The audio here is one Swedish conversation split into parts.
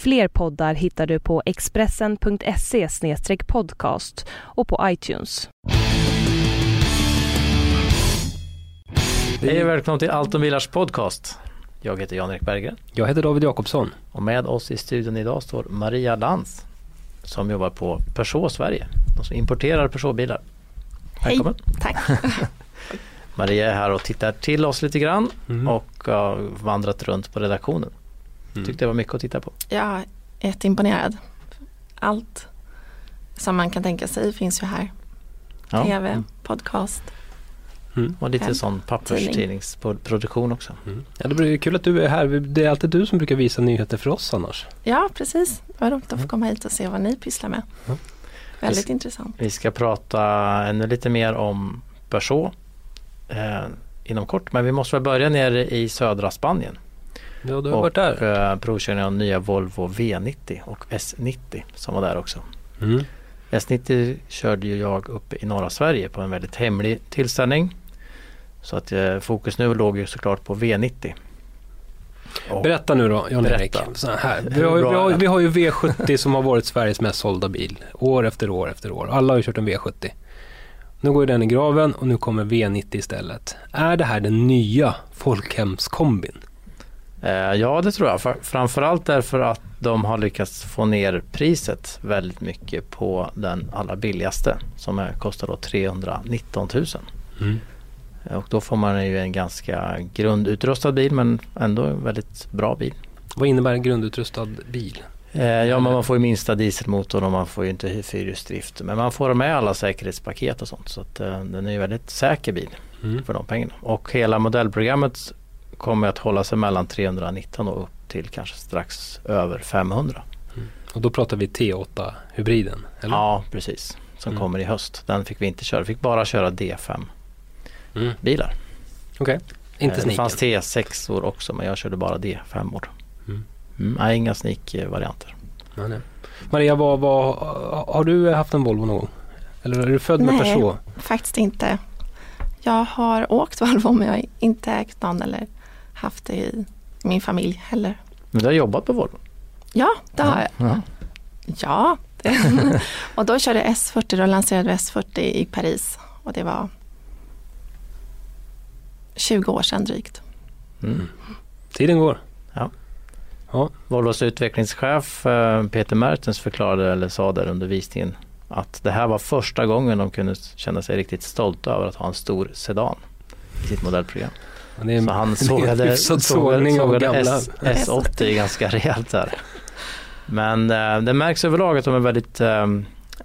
Fler poddar hittar du på expressen.se podcast och på iTunes. Hej och välkommen till Allt om bilars podcast. Jag heter Jan-Erik Berggren Jag heter David Jakobsson. och med oss i studion idag står Maria Lantz som jobbar på Peugeot Sverige. De som importerar Peugeot-bilar. Välkommen! Tack. Maria är här och tittar till oss lite grann Mm. och har vandrat runt på redaktionen. Mm. Tyckte det var mycket att titta på. Är jätteimponerad. Allt som man kan tänka sig finns ju här. Ja, TV, podcast. och lite sån papperstidningsproduktion också. Mm. Ja, det blir kul att du är här. Det är alltid du som brukar visa nyheter för oss annars. Ja, precis. Det var roligt att få komma hit och se vad ni pysslar med. Ja. Väldigt Visst. intressant. Vi ska prata ännu lite mer om Peugeot eh, inom kort men vi måste väl börja nere i södra Spanien. Ja, du har och varit där. eh, provkörning av nya Volvo V90 och S90 som var där också. Mm. S90 körde ju jag uppe i norra Sverige på en väldigt hemlig tillställning. Så att eh, fokus nu låg ju såklart på V90. Och, Berätta nu då, Jan-Erik. Vi, har, ju- vi, har, vi har ju V70 som har varit Sveriges mest sålda bil. År efter år efter år. Alla har ju kört en V70. Nu går ju den i graven och nu kommer V90 istället. Är det här den nya folkhemskombin? Eh, ja det tror jag. Fr- framförallt därför att de har lyckats få ner priset väldigt mycket på den allra billigaste som kostar då 319 000. Mm. Och då får man ju en ganska grundutrustad bil men ändå en väldigt bra bil. Vad innebär en grundutrustad bil? Eh, ja men man får ju minsta dieselmotorn och man får ju inte fyrhjulsdrift. Men man får med alla säkerhetspaket och sånt. Så att, eh, den är ju väldigt säker bil Mm. för de pengarna. Och hela modellprogrammet kommer att hålla sig mellan 319 och upp till kanske strax över 500. Och då pratar vi T8 hybriden, eller? Ja precis. Som Mm. kommer i höst. Den fick vi inte köra. Vi fick bara köra D5 Mm. bilar. Okej. Inte Eh, Det sniken. fanns T6 år också men jag körde bara D5 år. Mm. Mm, nej, inga sneak-varianter. Nej, nej. Maria, vad, vad, har du haft en Volvo någon gång? Eller är du född med Nej. Peugeot? Faktiskt inte. Jag har åkt Volvo men jag har inte ägt någon eller haft det i min familj heller. Men du har jobbat på Volvo? Ja, det har jag. Ja. Ja. Och då körde jag S40, då lanserade vi S40 i Paris. Och det var 20 år sedan drygt. Mm. Tiden går. Volvos utvecklingschef eh, Peter Mertens förklarade eller sa där under visningen att det här var första gången de kunde känna sig riktigt stolta över att ha en stor sedan i sitt modellprogram. Är, Så han en sågade, sågade, sågade. S, S80 ganska rejält där. Men eh, det märks överlag att de är väldigt eh,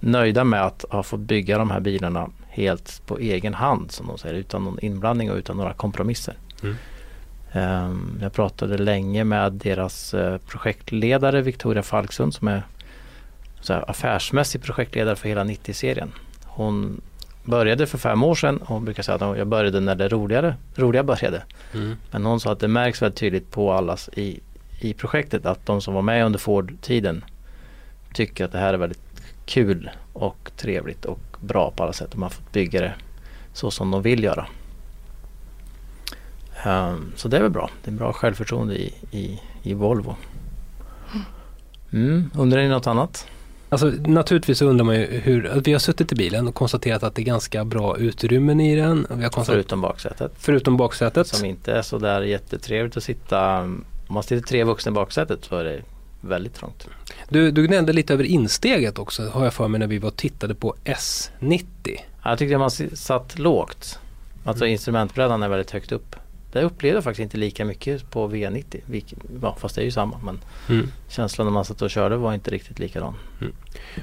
nöjda med att ha fått bygga de här bilarna helt på egen hand som de säger utan någon inblandning och utan några kompromisser. Mm. Ehm, Jag pratade länge med deras eh, projektledare Victoria Falksund som är affärsmässig projektledare för hela 90-serien. Hon började för fem år sedan och brukar säga att jag började när det roligare, roliga började. Mm. Men hon sa att det märks väldigt tydligt på allas i, i projektet att de som var med under Ford-tiden tycker att det här är väldigt kul och trevligt och bra på alla sätt. De har fått bygga det så som de vill göra. Ehm, så det är väl bra. Det är bra självförtroende i, i, i Volvo. Mm, undrar ni något annat? Alltså, naturligtvis undrar man ju hur, vi har suttit i bilen och konstaterat att det är ganska bra utrymmen i den. Vi har konstaterat, Förutom baksätet. förutom baksätet. Som inte är så där jättetrevligt att sitta. Om man sitter tre vuxna i baksätet så är det väldigt trångt. Du, du gnällde lite över insteget också, har jag för mig när vi var och tittade på S90. Jag tyckte man satt lågt. Alltså Mm. instrumentbrädan är väldigt högt upp. Det upplevde jag faktiskt inte lika mycket på V90. Vilket, ja, fast det är ju samma. Men Mm. känslan när man satt och körde var inte riktigt likadan.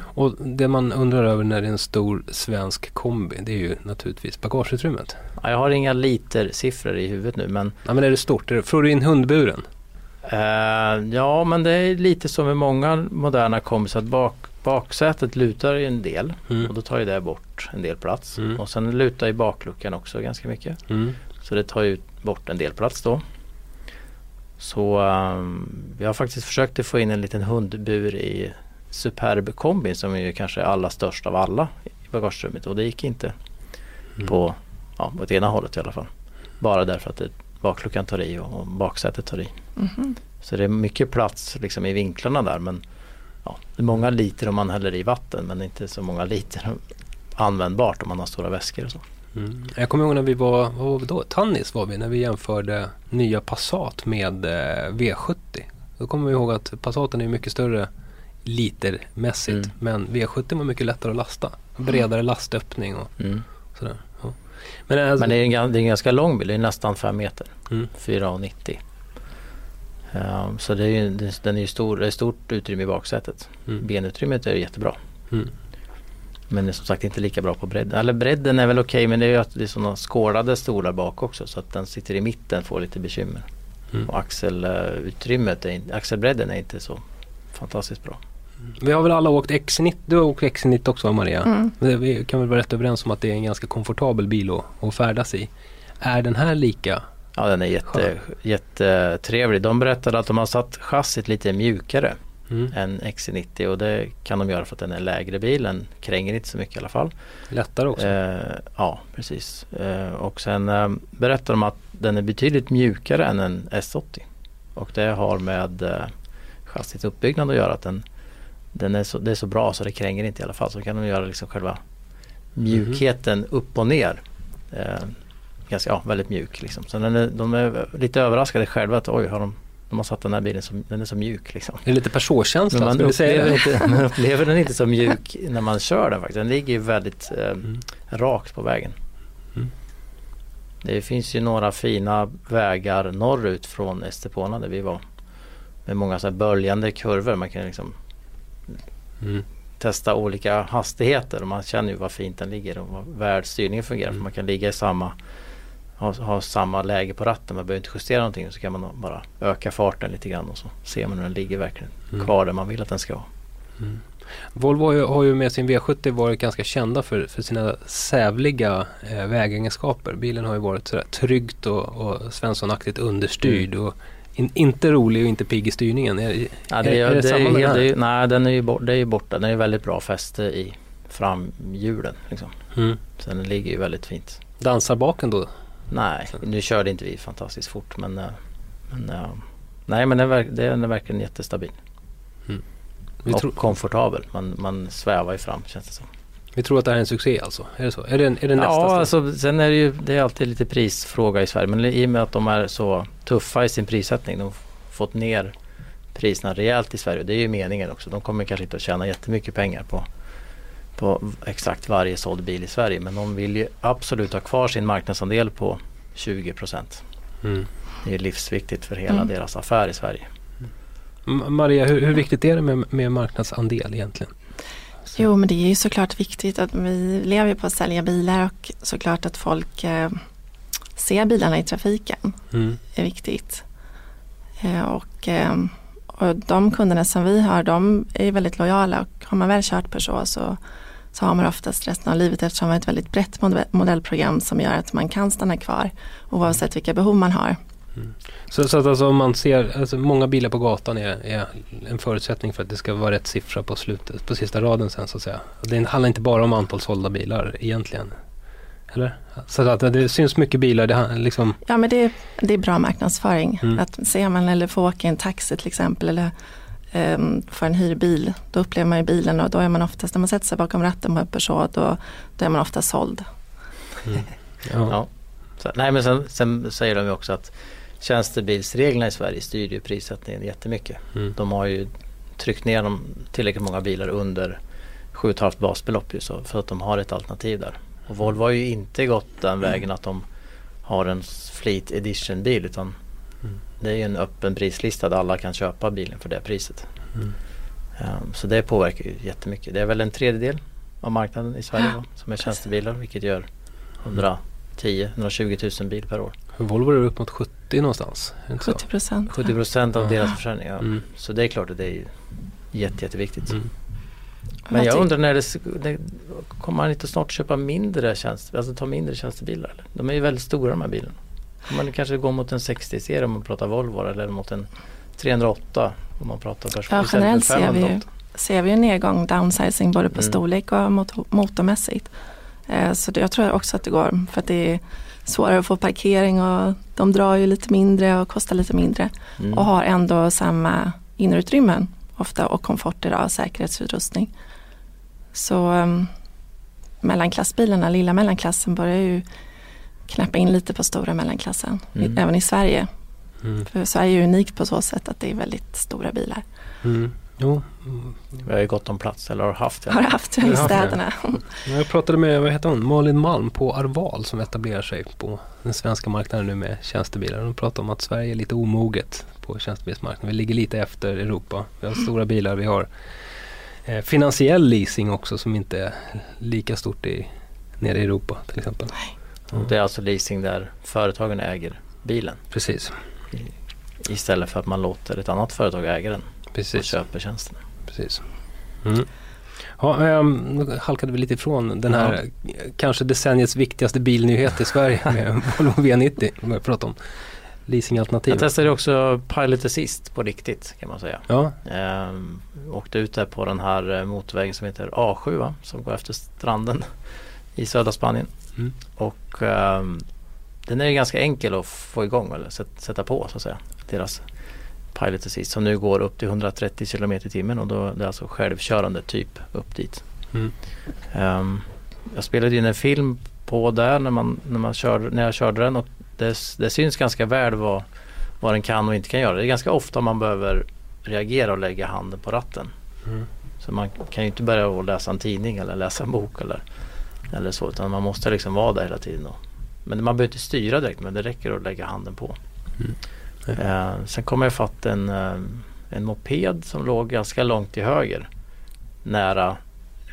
Och det man undrar över när det är en stor svensk kombi, det är ju naturligtvis bagageutrymmet. Ja, jag har inga litersiffror i huvudet nu men Ja men är det stort? Får du in hundburen? eh, ja men det är lite som med många moderna kombis att bak, baksätet lutar ju en del Mm. och då tar ju det bort en del plats. Mm. Och sen lutar ju bakluckan också ganska mycket. Mm. Så det tar ju bort en del plats då. Så ehm, vi har faktiskt försökt att få in en liten hundbur i Superb kombin som är ju kanske alla störst av alla i bagagerummet och det gick inte Mm. på, ja, på ett ena hållet i alla fall. Bara därför att det, bakluckan tar i och, och baksätet tar i. Mhm. Så det är mycket plats liksom i vinklarna där men ja, det är många liter om man häller i vatten men inte så många liter användbart om man har stora väskor och så. Mm. Jag kommer ihåg när vi var, vad var vi då? Tannis var vi när vi jämförde nya Passat med eh, V70. Då kommer vi ihåg att Passaten är mycket större litermässigt Mm. men V70 var mycket lättare att lasta. Bredare lastöppning och Mm. sådär. Ja. Men, alltså, Men det är, en, det är en ganska lång bil, det är nästan 5 meter. Mm. 4,90. Um, så det är ju, den är ju stor, det är stort utrymme i baksätet. Mm. Benutrymmet är jättebra. Mm. Men är som sagt inte lika bra på bredden. Eller bredden är väl okej men det är ju att det är sådana skålade stolar bak också så att den sitter i mitten får lite bekymmer. Mm. Och axelutrymmet, är inte, axelbredden är inte så fantastiskt bra. Vi har väl alla åkt X90, du har åkt X90 också Maria? Mm. Vi kan väl vara rätt överens om att det är en ganska komfortabel bil att, att färdas i. Är den här lika? Ja den är jätte, jättetrevlig. De berättade att de har satt chassit lite mjukare Mm. än XC90 och det kan de göra för att den är lägre bil. Den kränger inte så mycket i alla fall. Lättare också? Eh, ja precis. Eh, och sen eh, berättar de att den är betydligt mjukare än en S80. Och det har med eh, chassits uppbyggnad att göra. Att den, den är så, det är så bra så det kränger inte i alla fall. Så kan de göra liksom själva mjukheten upp och ner. Eh, ganska, ja, väldigt mjuk liksom. Så den är, de är lite överraskade själva att oj, har de, de har satt den här bilen som, den är så mjuk liksom. Det är lite Peugeot-känsla, man upplever, inte, man upplever den inte så mjuk när man kör den faktiskt. Den ligger ju väldigt eh, Mm. rakt på vägen. Mm. Det finns ju några fina vägar norrut från Estepona där vi var. Med många så här böljande kurvor. Man kan liksom Mm. testa olika hastigheter och man känner ju vad fint den ligger och vad väl styrningen fungerar. Mm. För man kan ligga i samma ha, ha samma läge på ratten. Man behöver inte justera någonting. Så kan man bara öka farten lite grann och så ser man hur den ligger verkligen Mm. kvar där man vill att den ska vara. Volvo har ju, har ju med sin V70 varit ganska kända för, för sina sävliga eh, vägegenskaper. Bilen har ju varit sådär tryggt och, och Svenssonaktigt understyrd. Och in, inte rolig och inte pigg i styrningen. Är, Ja, det, är, är, är det, det, samma med den här? nej, den är ju bort, det är ju borta. Den är väldigt bra fäste i framhjulen. Liksom. Mm. Så den ligger ju väldigt fint. Dansar baken då? Nej, nu körde inte vi fantastiskt fort men, eh, men eh, Nej men den verk- den är verkligen jättestabil. Vi, och tro, komfortabel. Man, man svävar ju fram känns det som. vi tror att det här är en succé alltså? Är det så? Är det, är det nästa Ja, steg? alltså, sen är det ju det är alltid lite prisfråga i Sverige. Men i och med att de är så tuffa i sin prissättning. De har fått ner priserna rejält i Sverige. Det är ju meningen också. De kommer kanske inte att tjäna jättemycket pengar på, på exakt varje såld bil i Sverige. Men de vill ju absolut ha kvar sin marknadsandel på 20 procent. Mm. Det är livsviktigt för hela Mm. deras affär i Sverige. Maria, hur, hur viktigt är det med, med marknadsandel egentligen? Jo, men det är ju såklart viktigt att vi lever på att sälja bilar och såklart att folk eh, ser bilarna i trafiken Mm. är viktigt. Eh, och, eh, och de kunderna som vi har, de är väldigt lojala och har man väl kört Peugeot så, så har man oftast resten av livet eftersom vi har ett väldigt brett mod- modellprogram som gör att man kan stanna kvar oavsett vilka behov man har. Så, så att alltså man ser, alltså många bilar på gatan är, är en förutsättning för att det ska vara rätt siffra på slutet, på sista raden sen så att säga. Det handlar inte bara om antal sålda bilar egentligen. Eller? Så att det syns mycket bilar, det liksom, Ja men det, det är bra marknadsföring. Mm. Att ser man eller får åka i en taxi till exempel eller um, får en hyrbil. Då upplever man ju bilen och då är man oftast, när man sätter sig bakom ratten på en Peugeot då, då är man ofta såld. ja. Ja. Så, nej men sen, sen säger de ju också att tjänstebilsreglerna i Sverige styr ju prissättningen jättemycket. Mm. De har ju tryckt ner de tillräckligt många bilar under 7,5 basbelopp ju, så för att de har ett alternativ där. Och Volvo har ju inte gått den vägen att de har en Fleet Edition bil utan Mm. Det är ju en öppen prislista där alla kan köpa bilen för det priset. Mm. Um, så det påverkar ju jättemycket. Det är väl en tredjedel av marknaden i Sverige då, som är tjänstebilar vilket gör 110-120 000 bil per år. Volvo är upp mot 70 någonstans. är det inte så? 70 procent. 70 procent av Ja. deras försäljning. Ja. Mm. Så det är klart att det är jätte, jätteviktigt. Mm. Men jag undrar när det, det kommer man inte snart köpa mindre tjänster, alltså ta mindre tjänstebilar? Eller? De är ju väldigt stora de här bilarna. Man kanske gå mot en 60-serie om man pratar Volvo eller mot en 308 om man pratar person Ja, generellt ser vi ju 508. ser vi en nedgång, downsizing både på Mm. storlek och mot, motormässigt. Eh, så det, jag tror också att det går för att det är svårare att få parkering och de drar ju lite mindre och kostar lite mindre Mm. och har ändå samma innerutrymmen ofta och komfort idag, säkerhetsutrustning. Så um, mellanklassbilarna, lilla mellanklassen börjar ju knäppa in lite på stora mellanklassen, Mm. även i Sverige. Mm. För Sverige är unikt på så sätt att det är väldigt stora bilar. Mm. Jo, mm. Vi har ju gott om plats, eller har haft det. Har haft Vi i har haft det. städerna. Jag pratade med vad heter hon? Malin Malm på Arval som etablerar sig på den svenska marknaden nu med tjänstebilar. De pratar om att Sverige är lite omoget på tjänstebilsmarknaden. Vi ligger lite efter Europa. Vi har stora bilar, vi har eh, finansiell leasing också som inte är lika stort i, nere i Europa till exempel. Mm. Det är alltså leasing där företagen äger bilen Precis, istället för att man låter ett annat företag äga den och precis. köper tjänsten. precis. Mm. Ja, nu halkade vi lite ifrån den här eh, kanske decenniets viktigaste bilnyhet i Sverige med Volvo V90. Vi börjar prata om leasingalternativ. Jag testade också Pilot Assist på riktigt kan man säga. Ja, Ehm, åkte ut där på den här eh, motorvägen som heter A7 va? som går efter stranden i södra Spanien. Mm. Och ehm, den är ganska enkel att få igång eller sätt- sätta på så att säga. Deras Pilot Assist som nu går upp till 130 km i timmen och då det är alltså självkörande typ upp dit. Mm. Ehm, jag spelade in en film på där när, man, när, man körde, när jag körde den och det, det syns ganska väl vad, vad den kan och inte kan göra. Det är ganska ofta man behöver reagera och lägga handen på ratten. Mm. Så man kan ju inte börja läsa en tidning eller läsa en bok eller, eller så utan man måste liksom vara där hela tiden. Och, men man behöver inte styra direkt men det räcker att lägga handen på. Mm. Eh, sen kom jag fatt en, eh, en moped som låg ganska långt till höger. Nära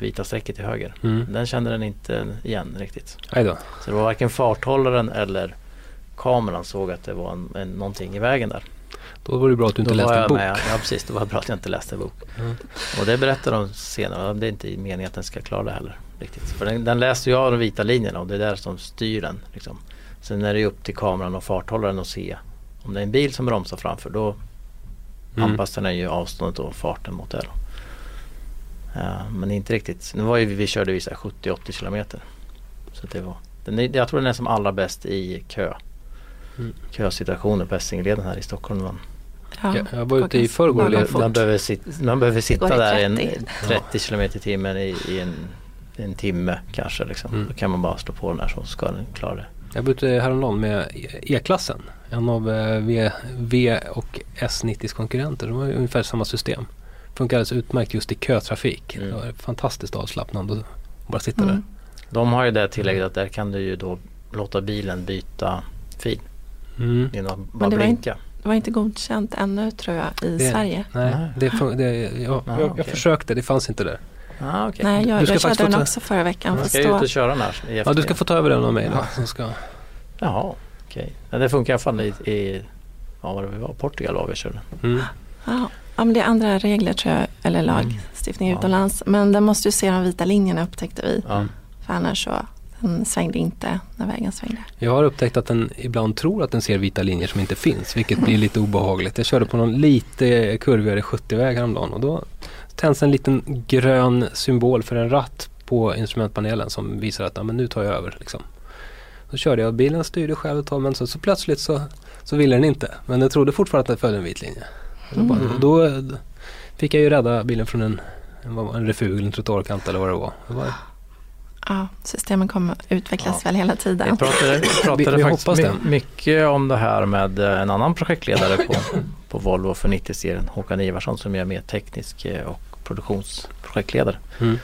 vita strecket till höger. Mm. Den kände den inte igen riktigt. Då. Så det var varken farthållaren eller kameran såg att det var en, en, någonting i vägen där. Då var det bra att du inte Då läste en bok. Med, ja precis, det var bra att jag inte läste en bok. Mm. Och det berättar de senare. Det är inte meningen att den ska klara det heller. Riktigt. För den, den läser ju av de vita linjerna och det är där som styr den. Liksom. Sen är det ju upp till kameran och farthållaren att se. Om det är en bil som bromsar framför då Mm. anpassar den ju avståndet och farten mot det. Då. Ja, men inte riktigt. Nu var ju vi, vi körde vi så här 70-80 kilometer. Så det var, den är, jag tror den är som allra bäst i kö. Mm. Kösituationer på Essingeleden här i Stockholm. Man, Ja, Jag, var ute i förrgår fort. man, behöver sit, man behöver sitta där i en 30. 30 kilometer i timmen i, i en, en timme kanske. Liksom. Mm. Då kan man bara slå på den där så ska den klara det. Jag ute häromdagen med E-klassen. En av eh, v, v och S90s konkurrenter. De har ungefär samma system. Funkar alldeles utmärkt just i kötrafik. Mm. Det var fantastiskt avslappnande att bara sitta Mm. där. De har ju det tillägget att där kan du ju då låta bilen byta fil Mm. genom att bara det var blinka. Det var inte godkänt ännu tror jag i Det- Sverige. Nej, det, det, jag, jag, jag försökte. Det fanns inte där. Ah, okay. Nej, jag, Du ska jag körde faktiskt den också förra veckan. Jag Fast ska ut och köra den här Ja, du ska få ta över den av mig då. Ja. Som ska, Jaha, okej. Ja, det funkar i alla fall i, i ja, vad det var, Portugal var vi körde. mm. ja, men det är andra regler tror jag, eller lagstiftning Mm. Ja. utomlands. Men den måste ju se de vita linjerna upptäckte vi. Ja. För annars så, den svängde inte när vägen svängde. Jag har upptäckt att den ibland tror att den ser vita linjer som inte finns. Vilket blir lite obehagligt. Jag körde på någon lite kurvigare 70-väg häromdagen. Och då tänds en liten grön symbol för en ratt på instrumentpanelen som visar att ja, men nu tar jag över. Liksom. Så körde jag och bilen styrde själv ett tag men så, så plötsligt så, så ville den inte. Men jag trodde fortfarande att den följde en vit linje. Och Då, bara, Mm. då eh, fick jag ju rädda bilen från en, en, refug eller en trottoarkant eller vad det var. Det var Ja, systemen kommer utvecklas Ja. väl hela tiden. pratade, vi pratade Vi- vi faktiskt hoppas my, det. mycket om det här med en annan projektledare på, på Volvo för 90-serien, Håkan Ivarsson som är mer teknisk eh, och produktionsprojektledare. mm.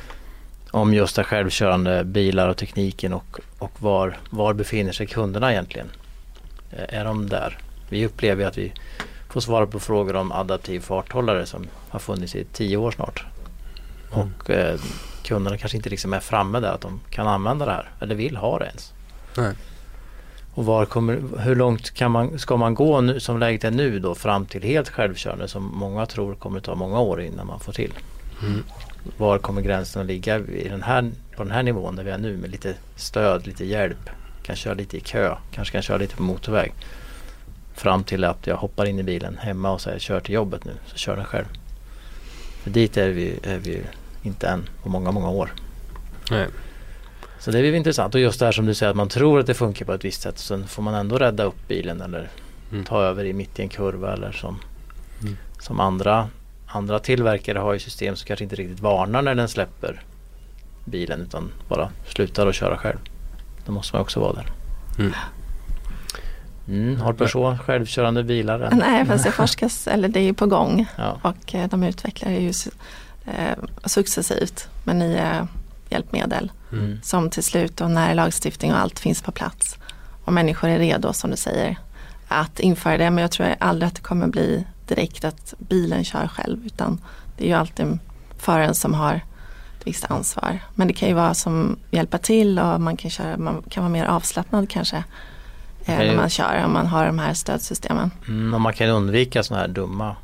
Om just det självkörande bilar och tekniken och, och var, var befinner sig kunderna egentligen? Eh, Är de där? Vi upplever att vi får svara på frågor om adaptiv farthållare som har funnits i tio år snart. Mm. Och eh, kunderna kanske inte liksom är framme där att de kan använda det här eller vill ha det ens. Nej. Och var kommer, hur långt kan man, ska man gå nu, som läget är nu då fram till helt självkörande som många tror kommer ta många år innan man får till. Mm. var kommer gränsen att ligga i den här, på den här nivån där vi är nu med lite stöd, lite hjälp. Kan köra lite i kö, kanske kan köra lite på motorväg. Fram till att jag hoppar in i bilen hemma och säger kör till jobbet nu, så kör den själv. För dit är vi, är vi inte än på många, många år. Nej. Så det är ju intressant och just det här som du säger att man tror att det funkar på ett visst sätt. Sen får man ändå rädda upp bilen eller Mm. ta över i mitt i en kurva eller som, Mm. som andra, andra tillverkare har ju system som kanske inte riktigt varnar när den släpper bilen utan bara slutar att köra själv. Då måste man också vara där. Mm. Mm, har Peugeot självkörande bilar än? Nej, fast det forskas, eller det är ju på gång Ja. och eh, de utvecklar ju eh, successivt med nya hjälpmedel Mm. som till slut och när lagstiftning och allt finns på plats och människor är redo som du säger att införa det. Men jag tror aldrig att det kommer bli direkt att bilen kör själv utan det är ju alltid föraren som har ett visst ansvar. Men det kan ju vara som hjälpa till och man kan, köra, man kan vara mer avslappnad kanske eh, när man kör om man har de här stödsystemen. Mm, och man kan undvika sådana här dumma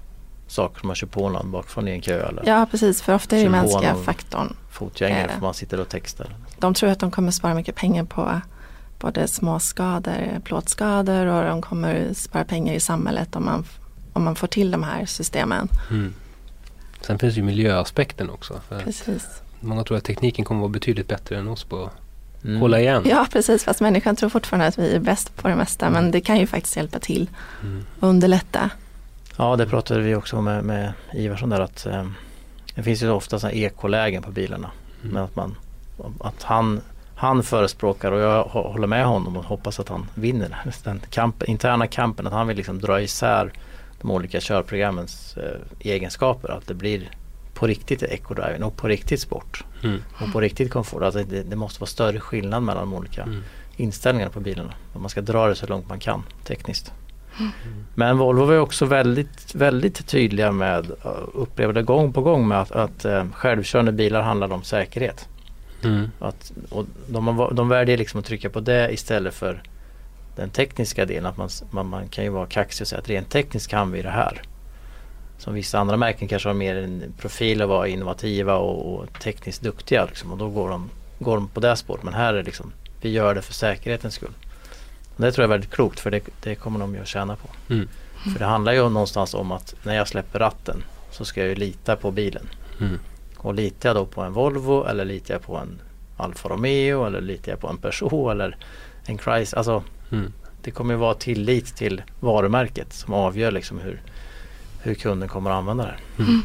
saker som man kör på någon bakifrån i en kö eller Ja precis, för ofta är det mänskliga faktorn. fotgängare Eh. för man sitter och textar. De tror att de kommer spara mycket pengar på både småskador, plåtskador och de kommer spara pengar i samhället om man, om man får till de här systemen. Mm. Sen finns ju miljöaspekten också. För Precis. många tror att tekniken kommer vara betydligt bättre än oss på att Mm. hålla igen. Ja precis, fast människan tror fortfarande att vi är bäst på det mesta men det kan ju faktiskt hjälpa till Mm. och underlätta. Ja, det pratade vi också med, med Ivarsson där att eh, det finns ju ofta sådana ekolägen på bilarna. Mm. Men att, man, att han, han förespråkar och jag hå- håller med honom och hoppas att han vinner den kampen, interna kampen. Att han vill liksom dra isär de olika körprogrammens eh, egenskaper. Att det blir på riktigt ecodriving och på riktigt sport. Mm. Och på riktigt komfort. Alltså det, det måste vara större skillnad mellan de olika Mm. inställningarna på bilarna. Man ska dra det så långt man kan tekniskt. Men Volvo var också väldigt, väldigt tydliga med, upplevde gång på gång med att, att eh, självkörande bilar handlar om säkerhet. Mm. Att, och de, de väljer liksom att trycka på det istället för den tekniska delen. Att man, man, man kan ju vara kaxig och säga att rent tekniskt kan vi det här. Som vissa andra märken kanske har mer en profil att vara innovativa och, och tekniskt duktiga. Liksom, och då går de, går de på det spåret. Men här är liksom, vi gör det för säkerhetens skull. Det tror jag är väldigt klokt för det, det kommer de ju att tjäna på. Mm. För det handlar ju någonstans om att när jag släpper ratten så ska jag ju lita på bilen. Mm. Och litar jag då på en Volvo eller litar jag på en Alfa Romeo eller litar jag på en Peugeot eller en Chrysler. Alltså Mm. det kommer ju vara tillit till varumärket som avgör liksom hur, hur kunden kommer att använda det. Mm.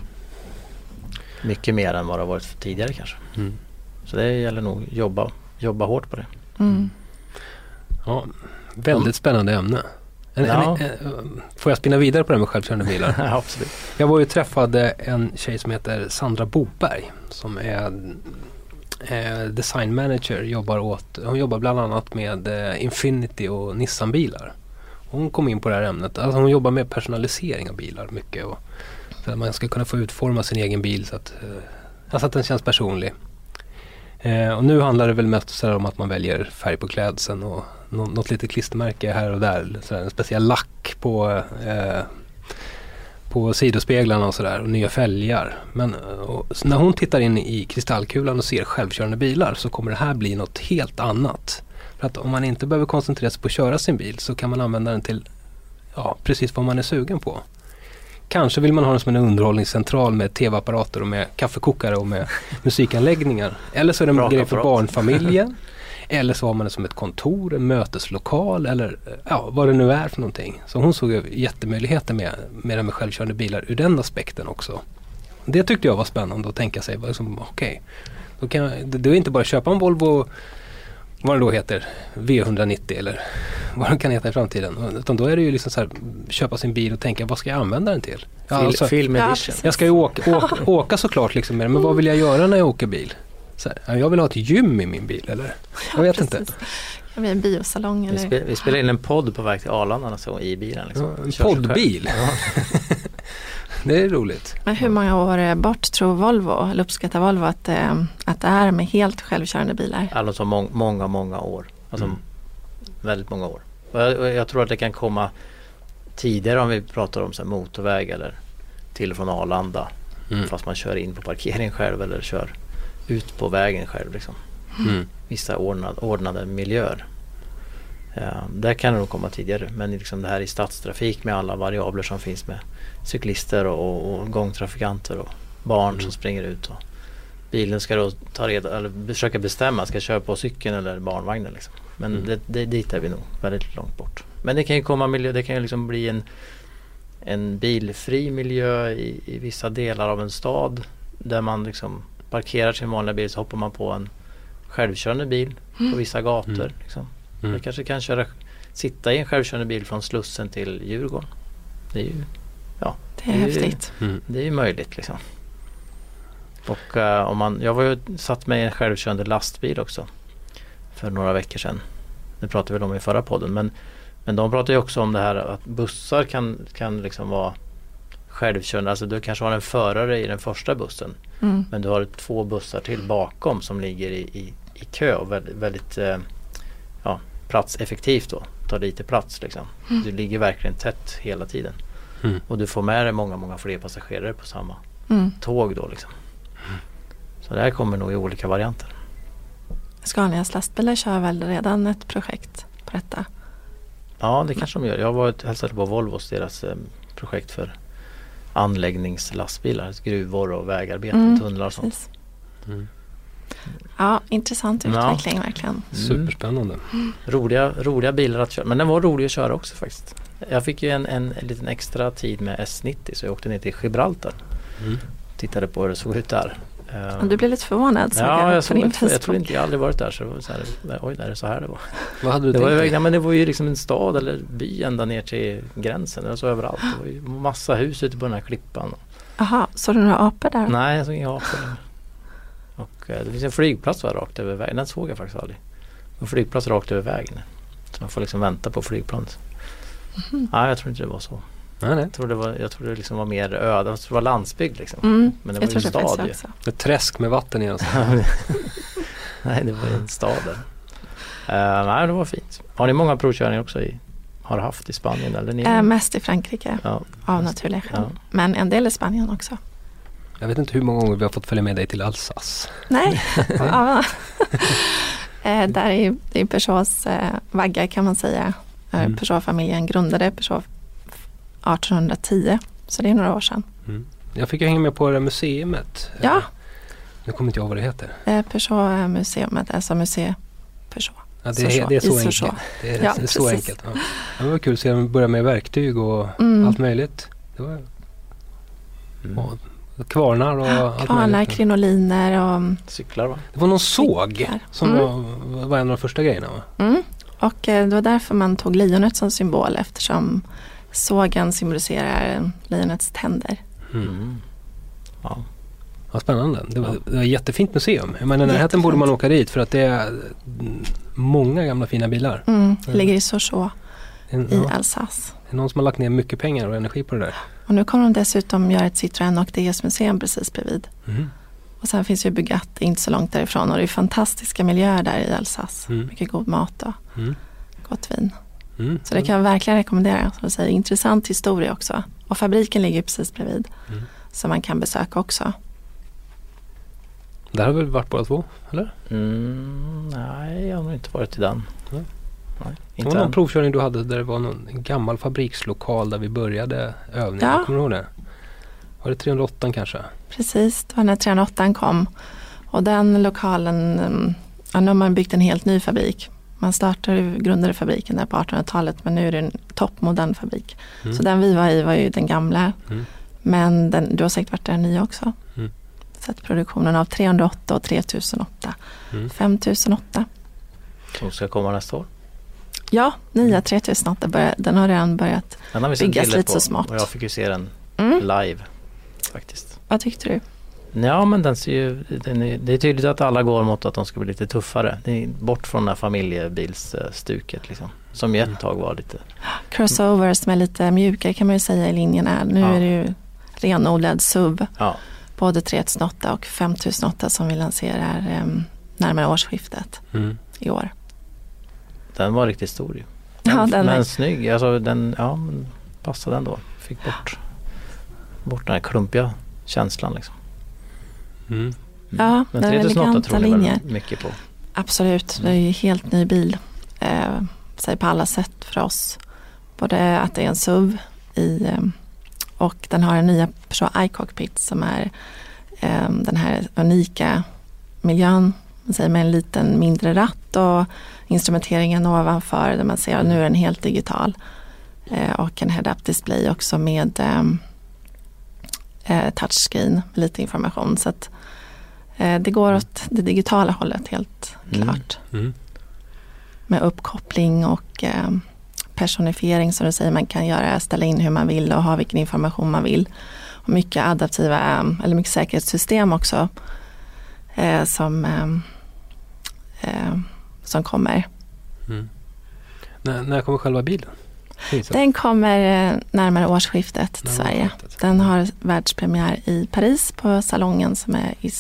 Mycket mer än vad det har varit för tidigare kanske. Mm. Så det gäller nog att jobba, jobba hårt på det. Mm. Ja, väldigt spännande ämne. En, Ja. en, en, får jag spinna vidare på det med självkörande bilar? Ja, absolut. Jag var ju träffade en tjej som heter Sandra Boberg som är eh, design manager. Jobbar åt, hon jobbar bland annat med eh, Infinity och Nissan-bilar. Hon kom in på det här ämnet. Alltså hon jobbar med personalisering av bilar mycket. Och, för att man ska kunna få utforma sin egen bil så att, eh, alltså att den känns personlig. Eh, och nu handlar det väl mest så om att man väljer färg på klädseln och nå- något litet klistermärke här och där. Så här, en speciell lack på eh, på sidospeglarna och sådär och nya fälgar. Men eh, och, när hon tittar in i kristallkulan och ser självkörande bilar så kommer det här bli något helt annat. För att om man inte behöver koncentrera sig på att köra sin bil så kan man använda den till ja, precis vad man är sugen på. Kanske vill man ha den som en underhållningscentral med tv-apparater och med kaffekokare och med musikanläggningar. Eller så är det en grej för barnfamiljen. Eller så har man det som ett kontor, en möteslokal eller ja, vad det nu är för någonting. Så hon såg ju jättemöjligheter med, med det med självkörande bilar ur den aspekten också. Det tyckte jag var spännande att tänka sig. vad som, Okej, då kan jag, det är inte bara att köpa en Volvo, vad det då heter, V190 eller vad den kan heta i framtiden. Utan då är det ju liksom så här, köpa sin bil och tänka vad ska jag använda den till? Ja, alltså, film edition. jag ska ju åka, åka, åka såklart liksom med den, men vad vill jag göra när jag åker bil? Så här, ja, jag vill ha ett gym i min bil eller? Jag vet inte. Precis. Det blir en biosalong Vi, eller? spel, vi spelade in en podd på väg till Arlanda så, i bilen. Liksom. Ja, en poddbil. Ja. Det är roligt. Men hur många år eh, bort tror Volvo, eller uppskattar Volvo att, eh, att det är med helt självkörande bilar? Alltså mång, många, många år. Alltså Mm. väldigt många år. Och jag, och jag tror att det kan komma tidigare om vi pratar om så här, motorväg eller till och från Arlanda. Mm. Fast man kör in på parkeringen själv eller kör ut på vägen själv. Liksom. Mm. Vissa ordnad, ordnade miljöer. Eh, där kan det nog komma tidigare men liksom det här i stadstrafik med alla variabler som finns med cyklister och, och, och gångtrafikanter och barn Mm. som springer ut. Och bilen ska då ta reda, eller försöka bestämma, ska jag köra på cykeln eller barnvagnen. Liksom. Men Mm. det, det, dit är vi nog väldigt långt bort. Men det kan ju komma miljö, det kan ju liksom bli en, en bilfri miljö i, i vissa delar av en stad där man liksom parkerar sin vanliga bil så hoppar man på en självkörande bil på vissa gator. Mm. Liksom. Mm. Man kanske kan köra, sitta i en självkörande bil från Slussen till Djurgården. Det är ju, Det är Det är- häftigt. Mm. det är ju möjligt liksom. Och eh, om man, jag var ju satt med i en självkörande lastbil också för några veckor sedan. Det pratade vi om i förra podden men, men de pratar ju också om det här att bussar kan, kan liksom vara självkörande. Alltså du kanske har en förare i den första bussen Mm. men du har två bussar till bakom som ligger i, i, i kö och väldigt, väldigt eh, ja, platseffektivt då. Tar lite plats liksom. Du ligger verkligen tätt hela tiden. Mm. Och du får med dig många, många fler passagerare på samma Mm. tåg då liksom. Så det här kommer nog i olika varianter. Scanias lastbilar kör väl redan ett projekt på detta? Ja det kanske de gör. Jag har varit hälsat på Volvos deras eh, projekt för anläggningslastbilar. Gruvor och vägarbeten, Mm, tunnlar och sånt. Mm. Ja, intressant Ja. utveckling verkligen. Superspännande. Roliga, roliga bilar att köra. Men den var rolig att köra också faktiskt. Jag fick ju en, en, en liten extra tid med S90 så jag åkte ner till Gibraltar. Mm. Tittade på hur det såg ut där. Du blev lite förvånad Ja, jag, såg jag tror Facebook. inte jag aldrig varit där så det var så här, oj, är det så här det var? Vad hade du Det var, tänkt ja, dig? men det var ju liksom en stad eller by ända ner till gränsen. Det var så överallt. Det var ju massa hus ute på den här klippan. Jaha, såg du några apor där? Nej, jag såg inga apor. Och eh, det finns en flygplats va, rakt över vägen. Den såg jag faktiskt aldrig. En flygplats rakt över vägen. Så man får liksom vänta på flygplanet. Mhm. Nej, jag tror inte det var så. Nej, nej. Jag tror det var, jag tror det liksom var mer öde. Jag tror det var landsbygd liksom. Mm, Men det var ju en stad ju. Ett träsk med vatten i alltså. Nej, det var ju en stad där. Eh, nej, det var fint. Har ni många provkörningar också i, har haft i Spanien eller? Ni? Äh, mest i Frankrike ja. av naturliga skäl. Ja. Men en del i Spanien också. Jag vet inte hur många gånger vi har fått följa med dig till Alsace. Nej, ja. eh, där är det är Peugeots eh, vagga kan man säga. Mm. Peugeot-familjen grundade Peugeot 1810. Så det är några år sedan. Mm. Jag fick ju hänga med på det där museumet. Ja. Eh, Nu kommer inte jag ihåg vad det heter. Eh, Peugeot-museumet, alltså musei Peugeot. Ja, det, är, så, det är så enkelt. så. Det är Ja, det är så enkelt. Ja. Ja, Det var kul att se dem börja med verktyg och Mm. allt möjligt. Det var Mm. och kvarnar och allt Kvarnar, möjligt. krinoliner och Cyklar va? Det var någon såg Cyklar. som Mm. var, var en av de första grejerna va? Mm. Och eh, det var därför man tog lejonet som symbol eftersom sågen symboliserar lejonets tänder. Mm. Ja. Ja, spännande. Det var, det var ett jättefint museum. Jag menar, närheten borde man åka dit för att det är mm, många gamla fina bilar. Mm. Mm. ligger i Sochaux En, i ja, Alsace. det är någon som har lagt ner mycket pengar och energi på det där. Och nu kommer de dessutom göra ett Citroën och DS museum precis bredvid. Mhm. Och sen finns ju Bugatti inte så långt därifrån och det är fantastiska miljöer där i Alsace. Mm. Mycket god mat och Mm. gott vin. Mm. Så det kan jag verkligen rekommendera. Som säger, intressant historia också. Och fabriken ligger precis bredvid. Mm. Som man kan besöka också. Där har vi varit båda två, eller? Mm, nej, jag har nog inte varit i den. Nej. Nej, Det var någon än. provkörning du hade där det var någon en gammal fabrikslokal där vi började övningen. Ja. Kommer du ihåg det? Var det 308 kanske? Precis, det var när 308 kom. Och den lokalen, mm, ja, nu har man byggt en helt ny fabrik. Man startade, grundade fabriken där på 1800-talet men nu är det en toppmodern fabrik. Mm. Så den vi var i var ju den gamla. Mm. Men den, du har säkert varit där ny också. Mm. Sett produktionen av 308 och 3008. Mm. 5008. Som ska komma nästa år. Ja, nya 3008 börjar, den har redan börjat. Den har vi Byggas lite på så smått. och jag fick ju se den Mm. live faktiskt. Vad tyckte du? Ja men den ser ju, den är, det är tydligt att alla går mot att de ska bli lite tuffare. Det är bort från det här familjebilsstuket liksom. Som ju ett tag var lite. Crossovers med lite mjukare kan man ju säga i linjerna. Nu Ja. är det ju renodlad SUV. Ja, Både 3008 och 5008 som vi lanserar um, närmare årsskiftet Mm. i år. den var riktigt stor ju. Ja, Men, den men är- snygg, alltså den, ja passade ändå. Fick bort, bort den här klumpiga känslan liksom. Mm. Ja, Men det är 3008 eleganta tror ni väl mycket på? Absolut, det är ju helt ny bil. Eh, säger på alla sätt för oss. Både att det är en SUV i, eh, och den har en nya Peugeot iCockpit som är eh, den här unika miljön. Man säger med en liten mindre ratt och instrumenteringen ovanför där man ser att nu är den helt digital. Eh, och en head-up display också med eh, eh, touchscreen med lite information. Så att det går åt det digitala hållet helt Mm. klart. Mm. Med uppkoppling och eh, personifiering som du säger. Man kan göra, ställa in hur man vill och ha vilken information man vill. Och mycket adaptiva, eh, eller mycket säkerhetssystem också. Eh, som, eh, eh, som kommer. Mm. När, när kommer själva bilen? Den kommer eh, närmare årsskiftet till Närmare Sverige. årsskiftet. Den har världspremiär i Paris på salongen som är i,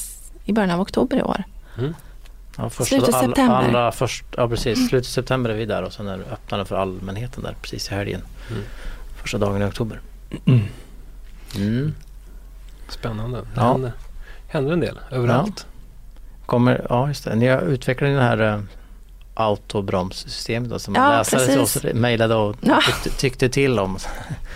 i början av oktober i år. Ja, första, Slutet all- september. Allra först, ja precis, slutet av september är vi där och sen är det öppnande för allmänheten där precis i helgen. Mm. Första dagen i oktober. Mm. Spännande. Det Ja. händer, händer en del överallt. Kommer, ja just det, ni har utvecklat den här uh, autobromssystemet då, som Ja, läsare till oss mejlade och Ja. tyckte, tyckte till om.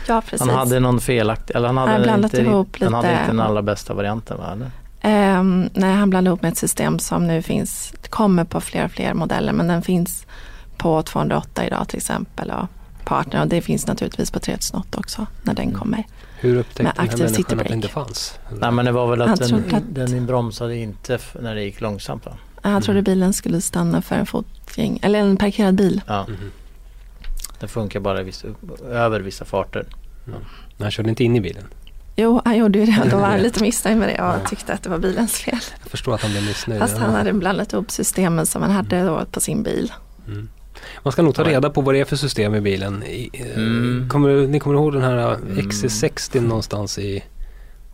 Ja, precis. Han hade någon felaktig, eller han Han hade, blandat inte, ihop han hade inte den allra bästa varianten va? Eller? Ehm, nej, han blandade ihop med ett system som nu finns, kommer på fler och fler modeller men den finns på 208 idag till exempel och partner och det finns naturligtvis på 3008 också när den Mm. kommer. Hur upptäckte Med den här människan att det inte fanns? Nej men det var väl att den, att- den bromsade inte när det gick långsamt va? Han trodde bilen skulle stanna för en fotgäng, eller en parkerad bil. Ja, Mhm. den funkar bara vissa, över vissa farter. Men han körde inte in i bilen. Jo, han gjorde ju det. Då var han lite missnöjd med det och tyckte att det var bilens fel. Jag förstår att han blev missnöjd. Fast han hade blandat ihop systemen som han hade då på sin bil. Mm. Man ska nog ta reda på vad det är för system i bilen. Eh, Mm. kommer, ni kommer ihåg den här Mm. XC60 någonstans i...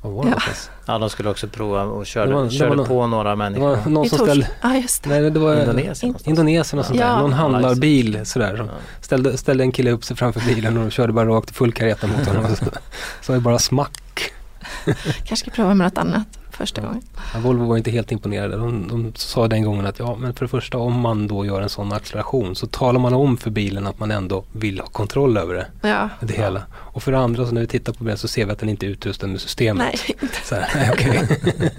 Var det Ja. någonstans? Ja, de skulle också prova och körde, Det var- det körde var nå- på några Det människor. var någon som ställde... Ja, just det. Nej, det var Indonesien någonstans. Indonesien och sånt där. Någon handlarbil sådär. Som Ja. ställde, ställde en kille upp sig framför bilen och körde bara rakt full kareta mot honom. Så, så var det bara smack. Kanske ska prova med något annat första gången. Ja, Volvo var inte helt imponerade. De, de sa den gången att ja, men för det första om man då gör en sån acceleration så talar man om för bilen att man ändå vill ha kontroll över det. Ja, det hela. Och för det andra så när vi tittar på bilen så ser vi att den inte är utrustad med systemet. nej. Så här, nej, det-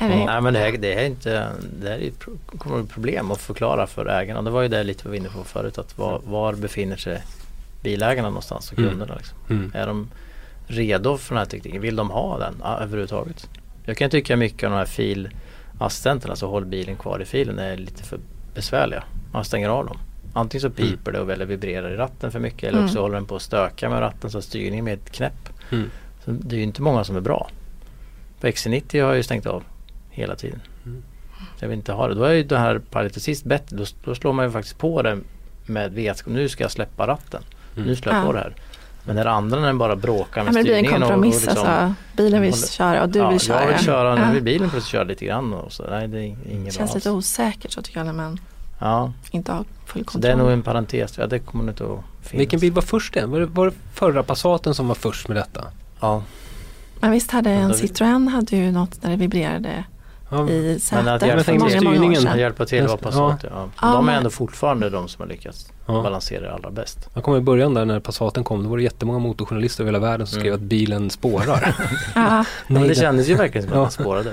Nej men det här, det här är inte, det här är ett kommer ett problem att förklara för ägarna. Det var ju det lite vi var inne på förut att var, var befinner sig bilägarna någonstans och Mm. kunderna liksom. Mm. Är de redo för den här tekniken? Vill de ha den ja, överhuvudtaget? Jag kan tycka mycket av de här filassistenterna, alltså håll bilen kvar i filen, är lite för besvärliga. Man stänger av dem. Antingen så piper det och eller vibrerar i ratten för mycket eller också Mm. håller den på att stöka med ratten så styrningen med ett knäpp. Mm. Så det är ju inte många som är bra. På XC90 har jag ju stängt av hela tiden. Mm. Jag vill inte ha det. Då är ju det här Pilot Assist bättre. Då, då slår man ju faktiskt på det med vetskap. Nu ska jag släppa ratten. Mm. Nu slår jag Ja. på det här. Men när andra när den bara bråkar Ja, med men det blir en styrningen och, och kompromiss. liksom, alltså, bilen vill håller- köra och du ja, vill köra. Jag vill köra, nu Ja. vill bilen plötsligt köra lite grann och så. Nej det är inget Det bra känns lite alls. osäkert så tycker jag när man Ja, inte har full så kontroll. det är nog en parentes. Ja, det kommer inte att finnas. Vilken bil var först än? Var det, var det förra Passaten som var först med detta? Ja, Men visst hade Ja, en Citroën hade ju något där det vibrerade Ja, i men att för hjälpa många, många år sedan. hjälpa till det, Passat. Ja. Ja. Ja, De är men- ändå fortfarande de som har lyckats ja. balansera det allra bäst. Jag kommer i början där när Passaten kom, då var det jättemånga motorjournalister över hela världen som skrev Mm. att bilen spårar. Ja, Men det kändes ju verkligen som att man spårade.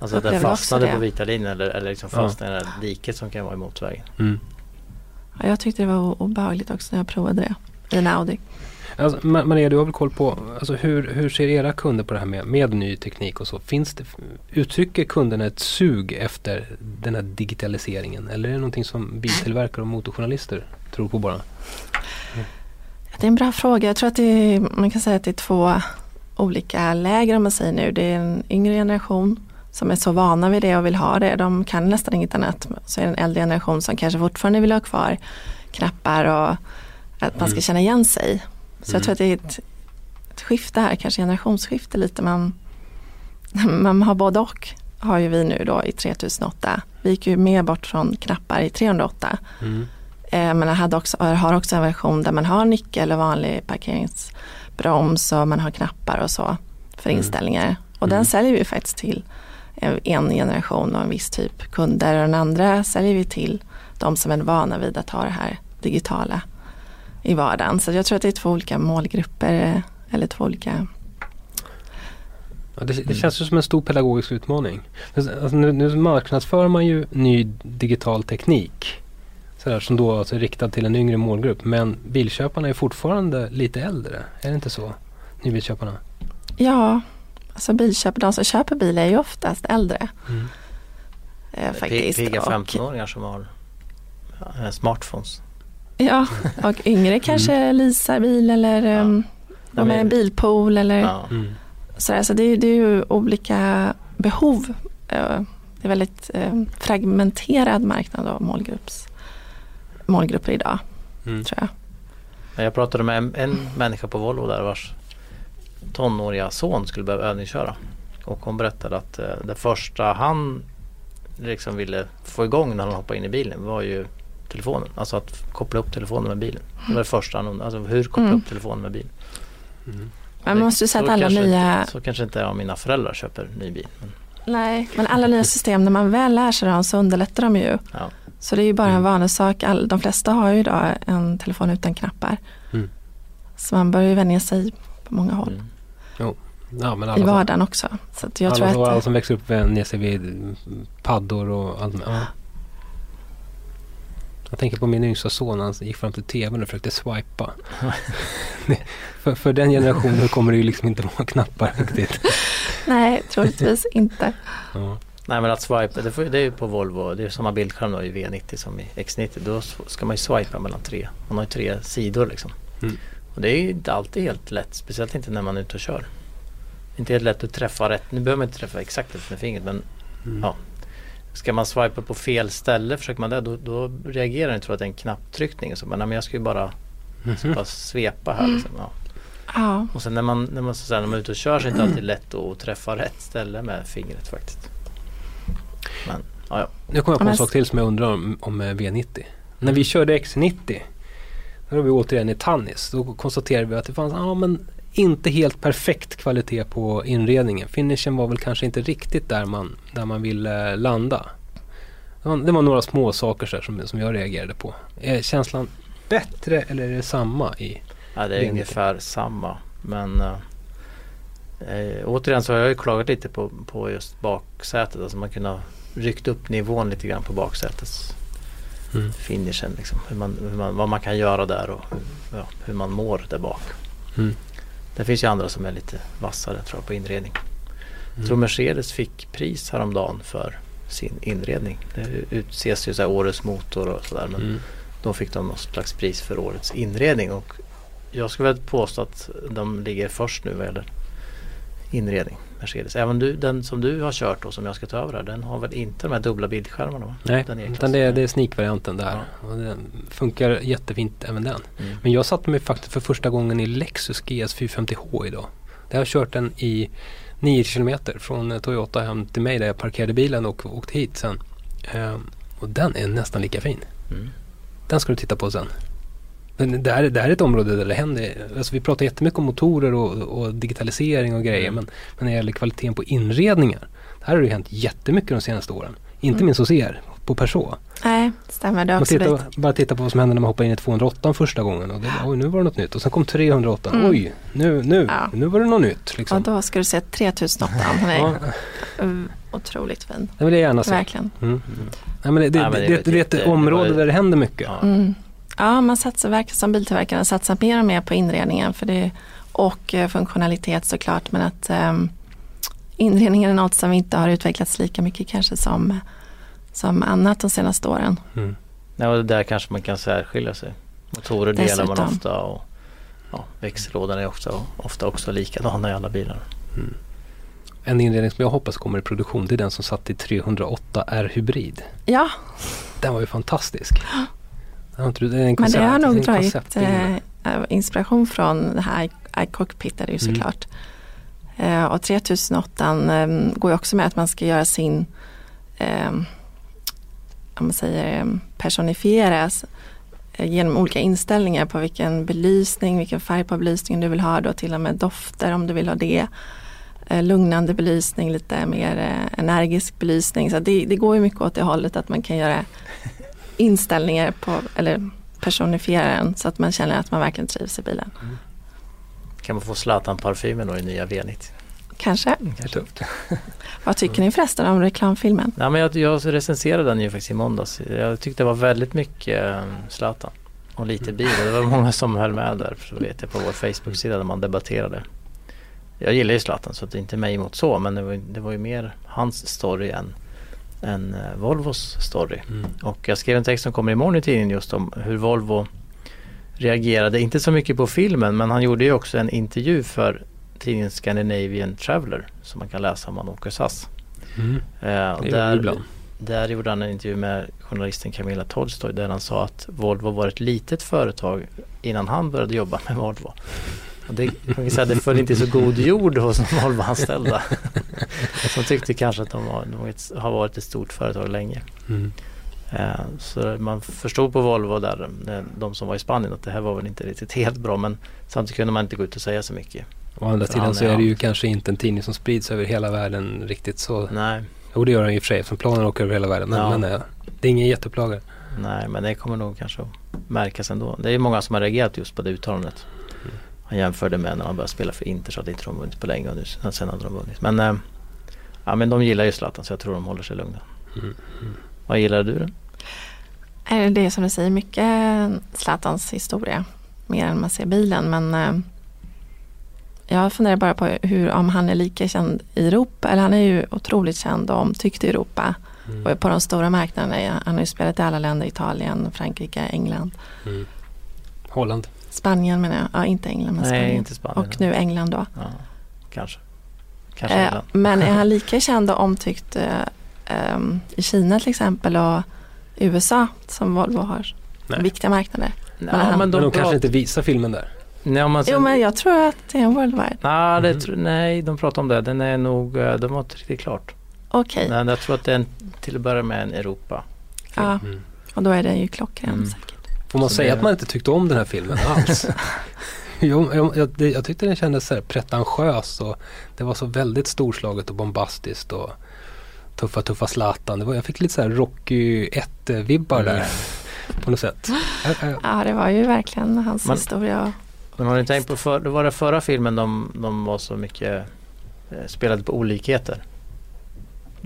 Alltså att den fastnade det. på vita linjen eller, eller liksom Ja. fastnade i det här diket som kan vara i motorvägen. Mm. Ja, jag tyckte det var obehagligt också när jag provade det i en Audi. Alltså, Ma- Maria, du har väl koll på alltså, hur, hur ser era kunder på det här med, med ny teknik och så? Finns det, uttrycker kunderna ett sug efter den här digitaliseringen? Eller är det någonting som biltillverkare och motorjournalister tror på bara? Det är en bra fråga. Jag tror att det man kan säga att det är två olika läger om man säger nu. Det är en yngre generation som är så vana vid det och vill ha det. De kan nästan inget annat. Så är det en äldre generation som kanske fortfarande vill ha kvar knappar och att man ska Mm. känna igen sig. Så Mm. jag tror att det är ett, ett skifte här, kanske generationsskifte lite. Man, man har både och har ju vi nu då i 3008. Vi gick ju mer bort från knappar i 308. Mm. Eh, Men jag hade också, har också en version där man har nyckel och vanlig parkeringsbroms och man har knappar och så. för Mm. inställningar. Och Mm. den säljer vi faktiskt till en generation och en viss typ kunder. Och den andra säljer vi till de som är vana vid att ha det här digitala i vardagen. Så jag tror att det är två olika målgrupper eh, eller två olika Ja, det, det känns ju som en stor pedagogisk utmaning. Alltså nu, nu marknadsför man ju ny digital teknik. Sådär, som då alltså är riktad till en yngre målgrupp. Men bilköparna är fortfarande lite äldre. Är det inte så? Nybilköparna. Ja, alltså bilköp, de som köper bil är ju oftast äldre. Mm. Eh, faktiskt. Pigga Och- 15-åringar som har ja, smartphones. Ja, och yngre kanske leasar bil eller Ja. um, Ja, är en bilpool eller Ja. Mm. sådär. Så det, är- det är ju olika behov. Eh, Det är väldigt eh, fragmenterad marknad av målgrupps, målgrupper idag, Mm. tror jag. Men Jag pratade med en, en människa på Volvo där vars tonåriga son skulle behöva övningsköra. Och hon berättade att eh, det första han liksom ville få igång när han hoppade in i bilen var ju telefonen. Alltså att koppla upp telefonen med bilen. Det var det första han undrade. Alltså hur koppla Mm. upp telefonen med bilen. Mm. Man måste ju säga att alla nya, Inte, så kanske inte jag och mina föräldrar köper ny bil. Men, nej, men alla nya system, när man väl lär sig dem så underlättar de ju. ja. Så det är ju bara en Mm. vanesak. All, de flesta har ju idag en telefon utan knappar. Mm. Så man bör ju vänja sig på många håll. Mm. Ja, men I alla, som, vardagen också. Så att jag alla, tror som- alla att som växer upp vänjer sig vid mm, paddor och allt med. Ja. Jag tänker på min yngsta son, han gick fram till tvn och försökte swipa. För, för den generationen kommer det ju liksom inte vara knappar riktigt. nej, troligtvis inte. Ja. Nej men att swipa, det, får, det är ju på Volvo, det är samma bildskärm då i V90 som i X90. Då ska man ju swipa mellan tre, man har ju tre sidor liksom. Mm. Och det är ju inte alltid helt lätt, speciellt inte när man är ute och kör. Inte helt lätt att träffa rätt, nu behöver man inte träffa exakt rätt med fingret men Mm. Ja. Ska man swipa på fel ställe, försöker man det, då, då reagerar den tror att det är en knapptryckning. och Så, men, nej, men jag ska ju bara, Mhm. bara svepa här liksom. Ja. Ja, Och sen när man, när, man, så säga, när man är ute och kör så är det inte alltid lätt att träffa rätt ställe med fingret faktiskt. Men ja, ja. Nu kommer jag på en sak till som jag undrar om, om eh, V90. När vi körde X90, då var vi återigen i Tannis, då konstaterade vi att det fanns ja, men inte helt perfekt kvalitet på inredningen. Finishen var väl kanske inte riktigt där man, där man ville landa. Det var, det var några små saker så som, som jag reagerade på. Är känslan bättre eller är det samma i? Ja, det är Det är ungefär samma. Men eh, eh, återigen så har jag ju klagat lite på, på just baksätet. Alltså man kunde ha ryckt upp nivån lite grann på baksätets Mm. finishen. Liksom. Hur man, hur man, vad man kan göra där och hur, ja, hur man mår där bak. Mm. Det finns ju andra som är lite vassare tror jag på inredning. Jag Mm. tror Mercedes fick pris häromdagen för sin inredning. Det utses ju så här årets motor och sådär. Men Mm. då fick de något slags pris för årets inredning och jag skulle väl påstå att de ligger först nu vad gäller inredning, Mercedes. Även du, den som du har kört och som jag ska ta över här, den har väl inte de här dubbla bildskärmarna? Va? Nej, Den utan det, är- det är sneak-varianten där. Och den funkar jättefint även den. Mm. Men jag satte mig faktiskt för första gången i Lexus GS 450H idag. Där har jag kört den i 9 kilometer från Toyota hem till mig där jag parkerade bilen och åkte hit sen. Ehm, och den är nästan lika fin. Mm. Den ska du titta på sen. Men det, här, det här är ett område där det händer. Alltså vi pratar jättemycket om motorer och, och digitalisering och grejer. Mm. Men, men när det gäller kvaliteten på inredningar. Här har det hänt jättemycket de senaste åren. Inte Mm. minst hos er på Peugeot. nej, stämmer det Man tittar, bara titta på vad som hände när man hoppade in i 208 första gången. Och det, oj, nu var det något nytt. Och sen kom 308. Mm. Oj, nu, nu, Ja. nu var det något nytt. Och Liksom. då ska du se 3008. Den är Ja, otroligt fin. det vill jag gärna se. Verkligen. Mm. Nej, men det, det, Nej, men det, det är ett område där det händer mycket. Ja. Mm. Ja, man satsar verkligen som biltillverkare satsar mer och mer på inredningen för det, och eh, funktionalitet såklart. Men att um, inredningen är något som inte har utvecklats lika mycket kanske som, som annat de senaste åren. Mm. Nej, och där kanske man kan särskilja sig. Motorer delar man Dessutom. ofta och ja, växellådan är också, ofta också likadana i alla bilar. En inredning som jag hoppas kommer i produktion det är den som satt i 308 R Hybrid. Ja, Den var ju fantastisk. men det har nog dragit eh, inspiration från det här iCockpit är det ju Mm. såklart. Eh, och 3008 eh, går ju också med att man ska göra sin eh, om man säger eh, personifieras eh, genom olika inställningar på vilken belysning, vilken färg på belysningen du vill ha då till och med dofter om du vill ha det. lugnande belysning, lite mer energisk belysning. Så det, det går ju mycket åt det hållet att man kan göra inställningar på, eller personifiera den så att man känner att man verkligen trivs i bilen. Kan man få Zlatan-parfymen då i nya V90? Kanske. Kanske. Vad tycker ni förresten om reklamfilmen? Nej, men jag, jag recenserade den ju faktiskt i måndags. Jag tyckte det var väldigt mycket eh, Zlatan och lite bil. Det var många som höll med där, så vet jag, på vår Facebook-sida där man debatterade. Jag gillar ju Zlatan så det är inte mig emot så men det var, det var ju mer hans story än, än eh, Volvos story. Mm. Och jag skrev en text som kommer imorgon i tidningen just om hur Volvo reagerade, inte så mycket på filmen men han gjorde ju också en intervju för tidningen Scandinavian Traveller som man kan läsa om man åker SAS. Mm. Eh, och där, där gjorde han en intervju med journalisten Camilla Tolstoy där han sa att Volvo var ett litet företag innan han började jobba med Volvo. Det, kan säga, det föll inte i så god jord hos de Volvo-anställda. Som tyckte kanske att de, var, de har varit ett stort företag länge. Mm. Eh, så man förstod på Volvo där, eh, de som var i Spanien, att det här var väl inte riktigt helt bra men samtidigt kunde man inte gå ut och säga så mycket. Å andra sidan så är det ju kanske inte en tidning som sprids över hela världen riktigt så. Nej, Jo det gör den i och för sig, för planen åker över hela världen. Men, Ja. men eh, det är ingen jätteupplaga. nej men det kommer nog kanske att märkas ändå. Det är många som har reagerat just på det uttalandet. Han jämförde med när han började spela för Inter så att inte de vunnit på länge och nu, sen hade de vunnit. Men, eh, ja, men de gillar ju Zlatan så jag tror de håller sig lugna. Mm. Vad gillar du då? Är det som du säger mycket Zlatans historia mer än man ser bilen men eh, jag funderar bara på hur, om han är lika känd i Europa eller han är ju otroligt känd och omtyckt i Europa Mm. och på de stora marknaderna. Han har ju spelat i alla länder, Italien, Frankrike, England, Mm. Holland. Spanien menar jag, ja inte England men Nej, Spanien. inte Spanien. Och nu England då. Ja, kanske. Kanske Eh, England. men är han lika känd och omtyckt eh, ehm, i Kina till exempel och USA som Volvo har? Nej. Viktiga marknader. Ja, men han- men de, Men de kanske pratar- inte visar filmen där. Nej, om man Jo men jag tror att det är en worldwide. Nej, det Mhm. tr- nej, de pratar om det. Den är nog, eh, de har inte riktigt klart. Okej, Nej, jag tror att det är en, till att börja med en Europa. ja, Mm. och då är det ju klockren Mm. säkert. Får man Så säga det- att man inte tyckte om den här filmen alls? jo, jag, jag, det- jag tyckte den kändes så här pretentiös och det var så väldigt storslaget och bombastiskt och tuffa, tuffa Zlatan. Det var, jag fick lite så här Rocky 1-vibbar Mm. där på något sätt. Ja det var ju verkligen hans Man- historia. Men har ni tänkt på, för, det var det förra filmen de, de var så mycket, eh, spelade på olikheter.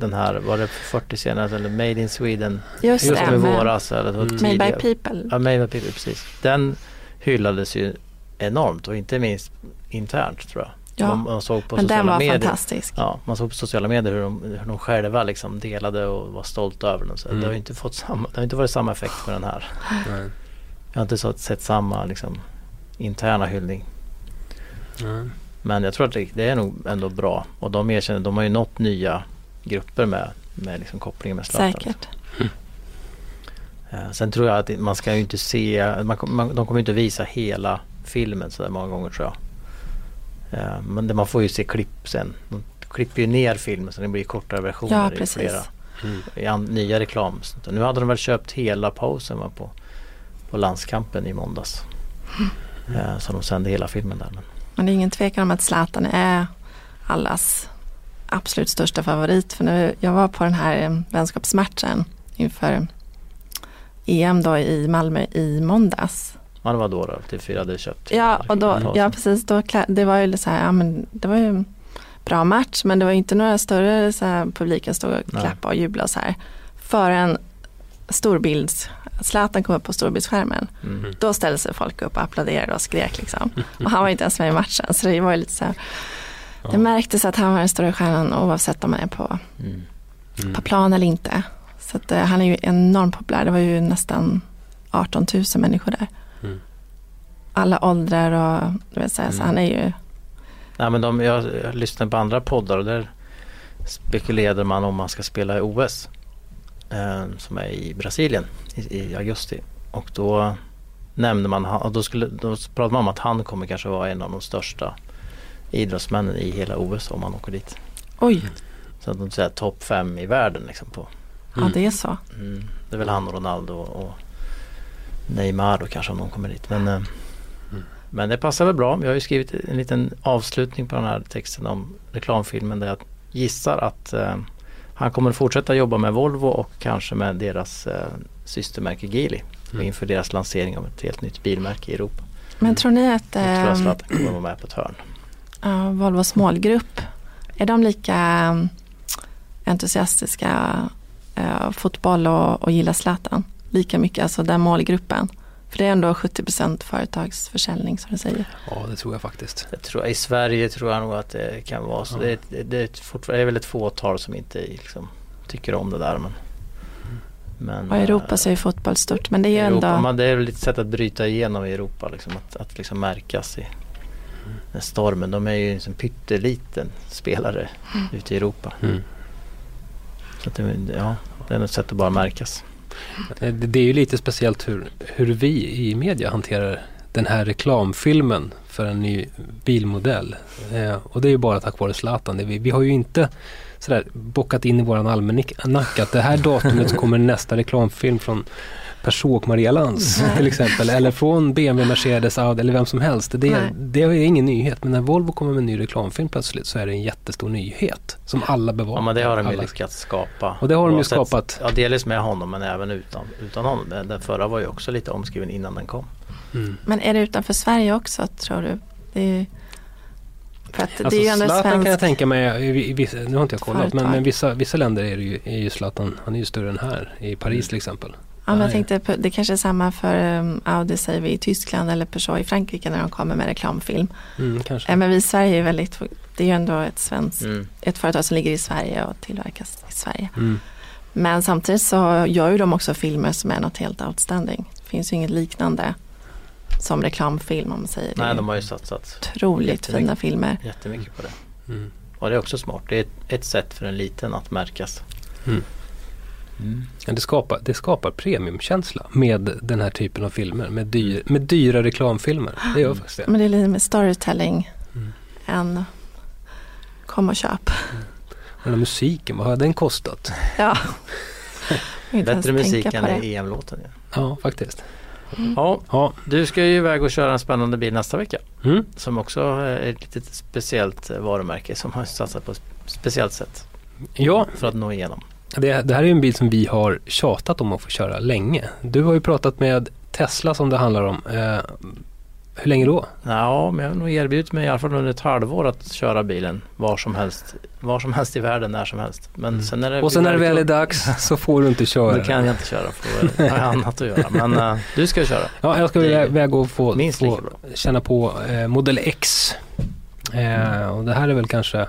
Den här, var det 40 senare eller Made in Sweden? Just, Just det, med våras eller Mm. Made by. People. Ja, Made by People, precis. Den hyllades ju enormt och inte minst internt tror jag. Ja, man, man såg på men den sociala var medier. fantastisk. Ja, man såg på sociala medier hur de, hur de själva liksom delade och var stolta över den. Så Mm. Det har ju inte fått samma, det har inte varit samma effekt med den här. nej. Jag har inte så, sett samma liksom, interna hyllning. Nej. Men jag tror att det, det är nog ändå bra. Och de erkänner, de har ju nått nya grupper med, med liksom kopplingen med Zlatan. Säkert. Eh, sen tror jag att man ska ju inte se, man, man, de kommer ju inte visa hela filmen så där många gånger tror jag. Eh, men det, man får ju se klipp sen. De klipper ju ner filmen så det blir kortare versioner Ja, i flera Mm. i an, nya reklam. Nu hade de väl köpt hela pausen va, på, på landskampen i måndags. Eh, så de sände hela filmen där. Men, Men det är ingen tvekan om att Zlatan är allas absolut största favorit. För nu, jag var på den här eh, vänskapsmatchen inför EM då i Malmö i måndags. ja, det var då då, TV4 hade köpt. Ja, och då, ja precis. Då, det var ju så här, ja, men det var ju bra match men det var ju inte några större så här, publiken stod och klappade och jublade och så här. Förrän storbilds, Zlatan kom upp på storbildsskärmen. Mm. Då ställde sig folk upp och applåderade och skrek liksom. Och han var inte ens med i matchen så det var ju lite så här. Ja. Det märktes att han var den stora stjärnan oavsett om man är på, Mm. Mm. på plan eller inte. Så att, eh, han är ju enormt populär. Det var ju nästan 18 000 människor där. Mm. Alla åldrar och du vet, så, här, så Mm. han är ju Nej, men de, jag, jag lyssnar på andra poddar och där spekulerade man om man ska spela i OS. Eh, som är i Brasilien i, i augusti. Och då nämnde man, då, skulle, då pratade man om att han kommer kanske vara en av de största idrottsmännen i hela OS om han åker dit. Oj, Så att de säger topp fem i världen liksom på. ja det är så. Mm, det är väl han och Ronaldo och Neymar då kanske om de kommer dit. Men, eh, Men det passar väl bra. Jag har ju skrivit en liten avslutning på den här texten om reklamfilmen där jag gissar att eh, han kommer att fortsätta jobba med Volvo och kanske med deras eh, systermärke Geely Mm. inför deras lansering av ett helt nytt bilmärke i Europa. Men tror ni att Jag tror att Zlatan kommer att vara med på ett hörn. Ja, Volvos målgrupp, är de lika eh, entusiastiska eh, fotboll och, och gillar Zlatan? Lika mycket, alltså den målgruppen. För det är ändå 70% företagsförsäljning som du säger. Ja, det tror jag faktiskt. Jag tror, I Sverige tror jag nog att det kan vara så. Ja. Det, det, är ett, fortfarande- det är väl ett fåtal som inte liksom, tycker om det där. Men, men, Och i Europa eh, så är fotboll stort. Men det är ju Europa, ändå, man, det är väl ett sätt att bryta igenom i Europa. Liksom, att, att liksom märkas i stormen. De är ju en sån pytteliten spelare ute i Europa. Mm. Så att det, ja, det är ett sätt att bara märkas. Eh, Det, det är ju lite speciellt hur, hur vi i media hanterar den här reklamfilmen för en ny bilmodell. Eh, och det är ju bara tack vare Zlatan. Vi, vi har ju inte sådär bockat in i våran almanacka att det här datumet så kommer nästa reklamfilm från Peugeot och Maria Lantz till exempel. Eller från BMW, Mercedes, Audi eller vem som helst. Det, Nej. det är ingen nyhet. Men när Volvo kommer med en ny reklamfilm plötsligt så är det en jättestor nyhet som alla bevakar. Ja men det har de ju Alla- lyckats skapa. Och det har de ju skapat. Ja delvis med honom men även utan, utan honom. Den den förra var ju också lite omskriven innan den kom. Mm. men är det utanför Sverige också tror du? Det är, ju- för att Alltså det är ju ändå Zlatan kan jag tänka mig, i, i, vissa- nu har inte jag kollat, men, men vissa, vissa länder är, det ju, är ju Zlatan, han är ju större än här. I Paris Mm. till exempel. Ja, men jag tänkte på, det kanske är samma för um, Audi säger vi i Tyskland eller Peugeot i Frankrike när de kommer med reklamfilm. Mm, kanske. Men vi i Sverige är väldigt, det är ju ändå ett svenskt, Mm. ett företag som ligger i Sverige och tillverkas i Sverige. Mm. Men samtidigt så gör ju de också filmer som är något helt outstanding. Det finns ju inget liknande som reklamfilm om man säger. Nej de har ju satsat otroligt fina filmer. jättemycket på det. Mm. Och det är också smart. Det är ett, ett sätt för en liten att märkas. Mm. Mm. Det, skapar, det skapar premiumkänsla med den här typen av filmer. Med, dyr, med dyra reklamfilmer. Det gör faktiskt det. Men det är lite med storytelling Mm. än kom och köp. Den här musiken, vad har den kostat? Ja. Bättre musik än. EM-låten. Ja. Ja, faktiskt. ja, Ja. du ska ju iväg och köra en spännande bil nästa vecka. Mm. Som också är ett litet speciellt varumärke som har satsat på ett speciellt sätt ja, för att nå igenom. Det, det här är en bil som vi har tjatat om att få köra länge. Du har ju pratat med Tesla som det handlar om. Eh, hur länge då? Ja, men jag har nog erbjudit mig i alla fall under ett halvår att köra bilen var som helst, var som helst i världen, när som helst. Men Mm. sen det Och sen när det väl är dags så får du inte köra. Då kan jag inte köra för då har jag annat att göra. Men eh, du ska köra. Ja, jag ska Det iväg och få, Minst få känna på eh, Model X. Eh, och det här är väl kanske...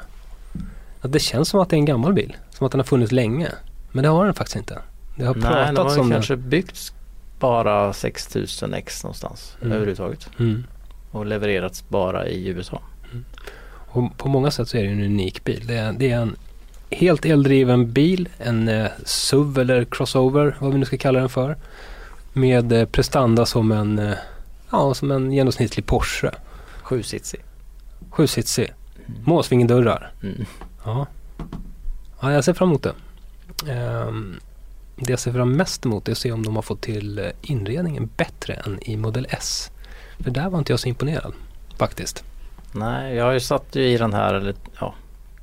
Det känns som att det är en gammal bil. Som att den har funnits länge. Men det har den faktiskt inte. Det har Nej, pratats om kanske byggts bara 6000 ex någonstans Mm. överhuvudtaget. Mm. Och levererats bara i USA. Och på många sätt så är det en unik bil. Det är, det är en helt eldriven bil. En eh, SUV eller crossover, vad vi nu ska kalla den för. Med eh, prestanda som en, eh, ja, som en genomsnittlig Porsche. Sjusitsig. Sjusitsig. Måsvingedörrar. Mm. Ja. Ja, jag ser fram emot det. Ehm, det jag ser fram mest emot är att se om de har fått till eh, inredningen bättre än i Model S. För där var inte jag så imponerad faktiskt. Nej, jag satt ju i den här, eller ja,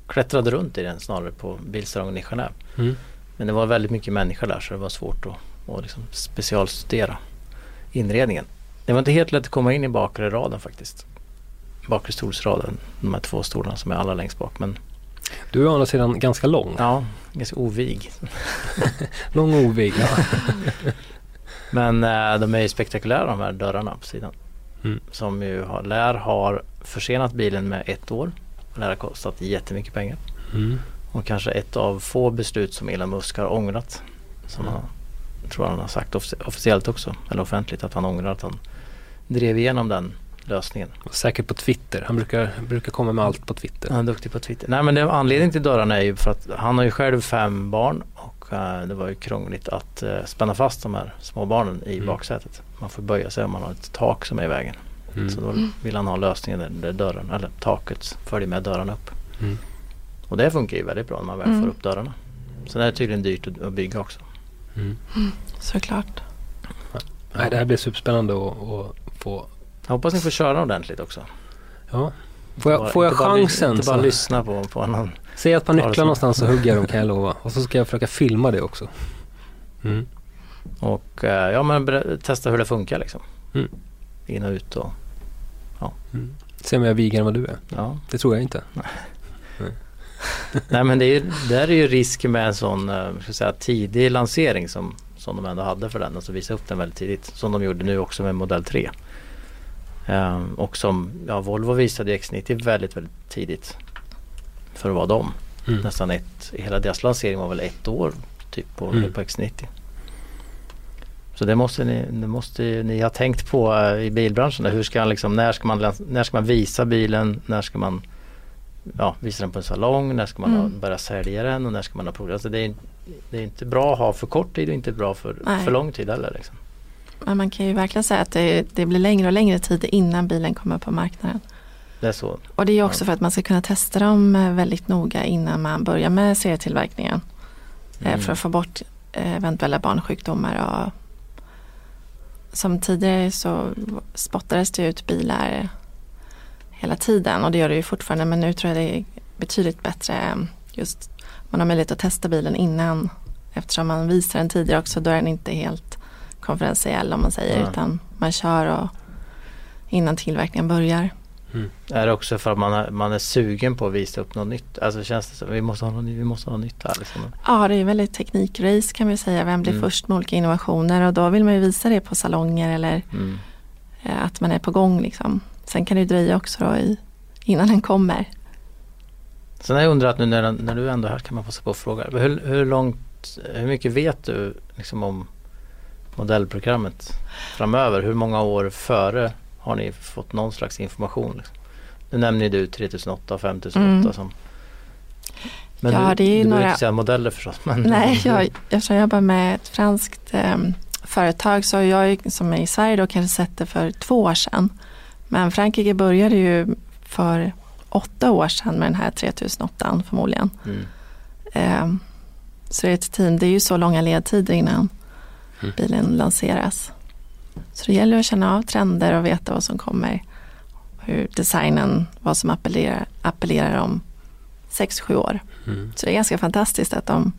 klättrade runt i den snarare på bilsalongen i Genève. Mm. Men det var väldigt mycket människor där så det var svårt att, att liksom specialstudera inredningen. Det var inte helt lätt att komma in i bakre raden faktiskt. Bakre stolsraden, de här två stolarna som är allra längst bak. Men Du är å andra sidan ganska lång. ja, ganska ovig. Lång och ovig. Ja. Men eh, de är ju spektakulära de här dörrarna på sidan. Mm. Som ju har, lär har försenat bilen med ett år. Lär ha kostat jättemycket pengar. Mm. Och kanske ett av få beslut som Elon Musk har ångrat. Som Mm. han, tror han har sagt offic- officiellt också, eller offentligt, att han ångrar att han drev igenom den lösningen. Säkert på Twitter. Han brukar, brukar komma med allt på Twitter. Han är duktig på Twitter. Nej men det, anledningen till dörrarna är ju för att han har ju själv fem barn och eh, det var ju krångligt att eh, spänna fast de här små barnen i Mm. baksätet. Man får böja sig om man har ett tak som är i vägen. Mm. Så då vill han ha lösningen där, där dörren, eller taket följer med dörrarna upp. Mm. Och det funkar ju väldigt bra när man väl Mm. får upp dörrarna. Sen är det tydligen dyrt att, att bygga också. Mm. Såklart. Nej, det här blir superspännande att, att få Jag hoppas ni får köra ordentligt också. Ja. Får jag, Bara- får jag inte bara chansen Inte bara så lyssna på, på någon. säg ett par nycklar någonstans så hugger jag dem kan jag lova. Och så ska jag försöka filma det också. Mm. Och eh, ja men testa hur det funkar liksom. Mm. In och ut och Mm. Se om jag är vigare än vad du är. ja. Det tror jag inte. Nej men det är, ju- där är ju risk med en sån eh, ska säga, tidig lansering som, som de ändå hade för den. Alltså visa upp den väldigt tidigt. Som de gjorde nu också med modell 3. Ehm, och som ja, Volvo visade ju X90 väldigt väldigt tidigt. För att vara dem. Mm. Nästan ett, hela deras lansering var väl ett år typ på, Mm. på X90. Så det måste ni, det måste ni ha tänkt på eh, i bilbranschen. Hur ska man liksom, när, ska man, när ska man visa bilen? När ska man ja, visa den på en salong? När ska man ha, Mm. börja sälja den? Och när ska man ha prov? Alltså det, är, det är inte bra att ha för kort tid och inte bra för, Nej. för lång tid heller. Liksom. Men man kan ju verkligen säga att det, det blir längre och längre tid innan bilen kommer på marknaden. Det är så. Och det är också Ja. för att man ska kunna testa dem eh, väldigt noga innan man börjar med serietillverkningen. Eh, Mm. För att få bort eh, eventuella barnsjukdomar. Och som tidigare så spottades det ut bilar hela tiden och det gör det ju fortfarande men nu tror jag det är betydligt bättre just man har möjlighet att testa bilen innan eftersom man visar den tidigare också då är den inte helt konferentiell om man säger Nej. utan man kör och innan tillverkningen börjar. Är det också för att man är, man är sugen på att visa upp något nytt? Alltså känns det som vi måste ha något, vi måste ha något nytt här liksom. Ja, det är väldigt teknikrace kan vi säga. Vem blir Mm. först med olika innovationer och då vill man ju visa det på salonger eller Mm. eh, att man är på gång liksom. Sen kan det dröja också då i, innan den kommer. Sen har jag undrat nu när, när du ändå är här kan man passa på att fråga. Hur, hur långt, hur mycket vet du liksom om modellprogrammet framöver? Hur många år före har ni fått någon slags information? Liksom? Nu nämner du 3008 och 5008 Mm. som men Ja, du, det är du några- inte säga modeller förstås. Men Nej, jag, eftersom jag jobbar med ett franskt eh, företag så har jag som är i Sverige då kanske sett det för två år sedan. Men Frankrike började ju för åtta år sedan med den här 3008 förmodligen. Mm. Eh, så det är ett team, det är ju så långa ledtider innan. Bilen lanseras. Så det gäller att känna av trender och veta vad som kommer. Hur designen, vad som appellerar, appellerar om 6-7 år. Mm. Så det är ganska fantastiskt att de,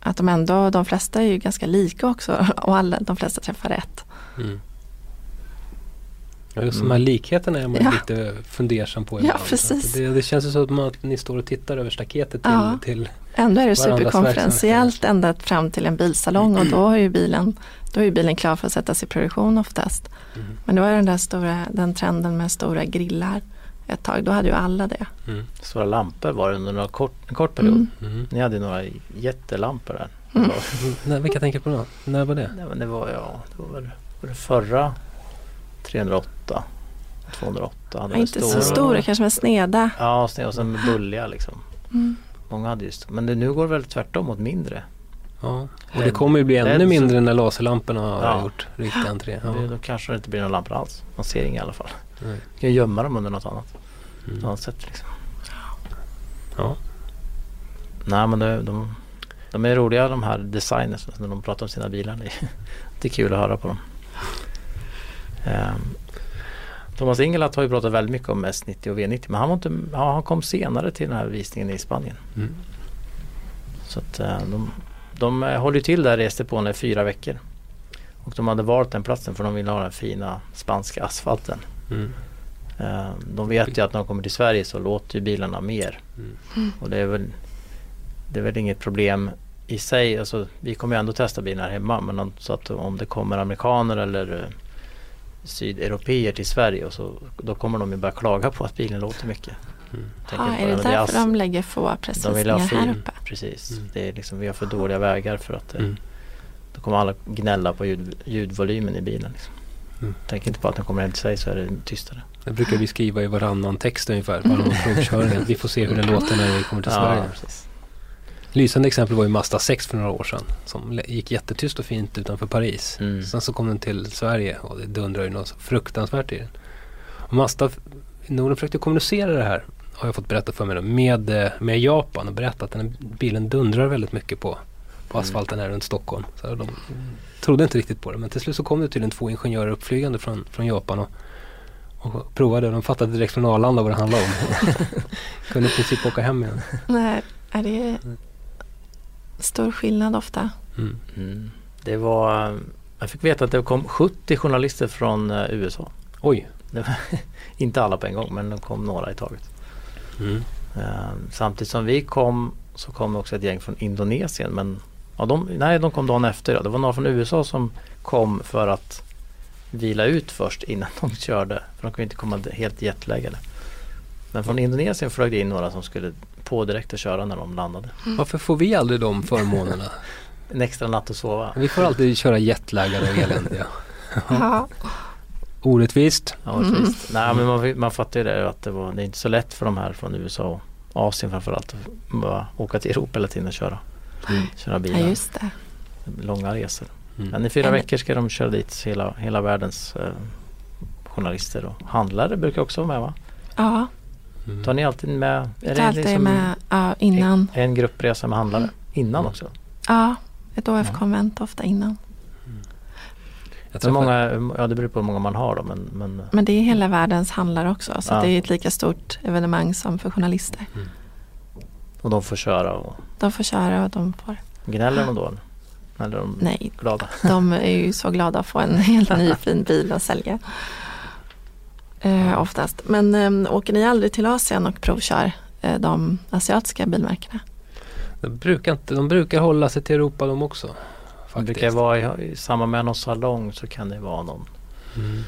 att de ändå, de flesta är ju ganska lika också och alla, de flesta träffar rätt. Mm. Ja, just de Mm. här likheterna är man Ja. lite fundersam på Ja, precis. Det, det känns ju som att, ni står och tittar över staketet till, Ja. till Ändå är det superkonferentiellt ända fram till en bilsalong och då är ju bilen, då är ju bilen klar för att sättas i produktion oftast. Mm. Men var ju den där stora, den trenden med stora grillar ett tag, då hade ju alla det. mm. Stora lampor var det under några kort, en kort period. Mm. Mm. Ni hade några jättelampor där. Mm. Nej, vilka tänker på då? När var det? nej, men det var ja, det var väl var det förra 308 208 hade Ja, inte så stora, kanske med sneda. Ja, sned- och sen bulliga liksom. Mm. Många hade just Men det, nu går det väl tvärtom mot mindre. Ja. Och det kommer ju bli ännu mindre när laserlamporna har Ja. gjort riktig entré. Ja. Det, då kanske det inte blir några lampor alls. Man ser inga i alla fall. Nej. Du kan gömma dem under något annat, Mm. annat sätt. Liksom. Ja. Nej men det, de, de är roliga de här designers när de pratar om sina bilar. Det är, kul att höra på dem. Ehm, Thomas Ingelat har ju pratat väldigt mycket om S90 och V90 men han, var inte, ja, han kom senare till den här visningen i Spanien. Mm. Så att eh, de, de eh, håller till där i Estepona i fyra veckor. Och de hade valt den platsen för de ville ha den fina spanska asfalten. Mm. Eh, De vet ju att när de kommer till Sverige så låter ju bilarna mer. Mm. Och det är väl, det är väl inget problem i sig. Alltså, vi kommer ju ändå testa bilen här hemma. Men om, så att om det kommer amerikaner eller sydeuropeer till Sverige och så, då kommer de ju börja klaga på att bilen låter mycket. Mm. Ja, inte är på det därför ass- de lägger få de vill ha pressvisningar här uppe? precis. Mm. Det är liksom, vi har för dåliga vägar för att eh, Mm. då kommer alla gnälla på ljud, ljudvolymen i bilen. Liksom. Mm. Tänk inte på att den kommer hem till sig så är det tystare. Det brukar vi skriva i varannan text ungefär. Varannan provkörning. Vi får se hur den låter när vi kommer till Sverige. precis. Lysande exempel var ju Mazda 6 för några år sedan. Som gick jättetyst och fint utanför Paris. Mm. Sen så kom den till Sverige och det dundrar ju något fruktansvärt i den. Och Mazda i Norden försökte kommunicera det här, har jag fått berätta för mig, då, med, eh, med Japan och berätta att den här bilen dundrar väldigt mycket på på asfalten här runt Stockholm. Så de trodde inte riktigt på det men till slut så kom det tydligen två ingenjörer uppflygande från, från Japan och, och provade och de fattade direkt från Arlanda vad det handlade om. Kunde i princip åka hem igen. Nej, är det stor skillnad ofta? Mm. Mm. Det var, jag fick veta att det kom 70 journalister från eh, USA. Oj. Det var, inte alla på en gång men det kom några i taget. Mm. Eh, samtidigt som vi kom så kom också ett gäng från Indonesien men ja, de, nej, de kom dagen efter. Ja. Det var några från USA som kom för att vila ut först innan de körde. För de kunde inte komma helt jetlaggade. Men från Indonesien flög det in några som skulle på direkt och köra när de landade. Varför får vi aldrig de förmånerna? En extra natt att sova. Vi får alltid köra jetlaggade och eländiga. Ja. Orättvist. Ja, visst. Nej men man, man fattar ju det att det, var, det är inte så lätt för de här från USA och Asien framförallt att bara åka till Europa hela tiden och köra, köra ja, bilar. just det. Långa resor. Mm. Men i fyra veckor ska de köra dit hela, hela världens eh, journalister och handlare brukar också vara med va? Ja, Mm. Tar ni alltid med? vi är tar alltid liksom med ja, innan. En gruppresa med handlare innan Mm. också? Ja, ett OF-konvent ofta innan. Jag Hur träffade- många, ja det beror på hur många man har då men, men Men det är hela världens handlare också. Så Ja. det är ett lika stort evenemang som för journalister. och de får köra och De får köra och de får... gnäller de då? Eller är de Nej, glada? de är ju så glada att få en helt ny fin bil att sälja. Eh, oftast. Men eh, åker ni aldrig till Asien och provkör eh, de asiatiska bilmärkena? de, brukar inte, de brukar hålla sig till Europa de också. Det Faktiskt. brukar vara i, i samband med någon salong så kan det vara någon Mm.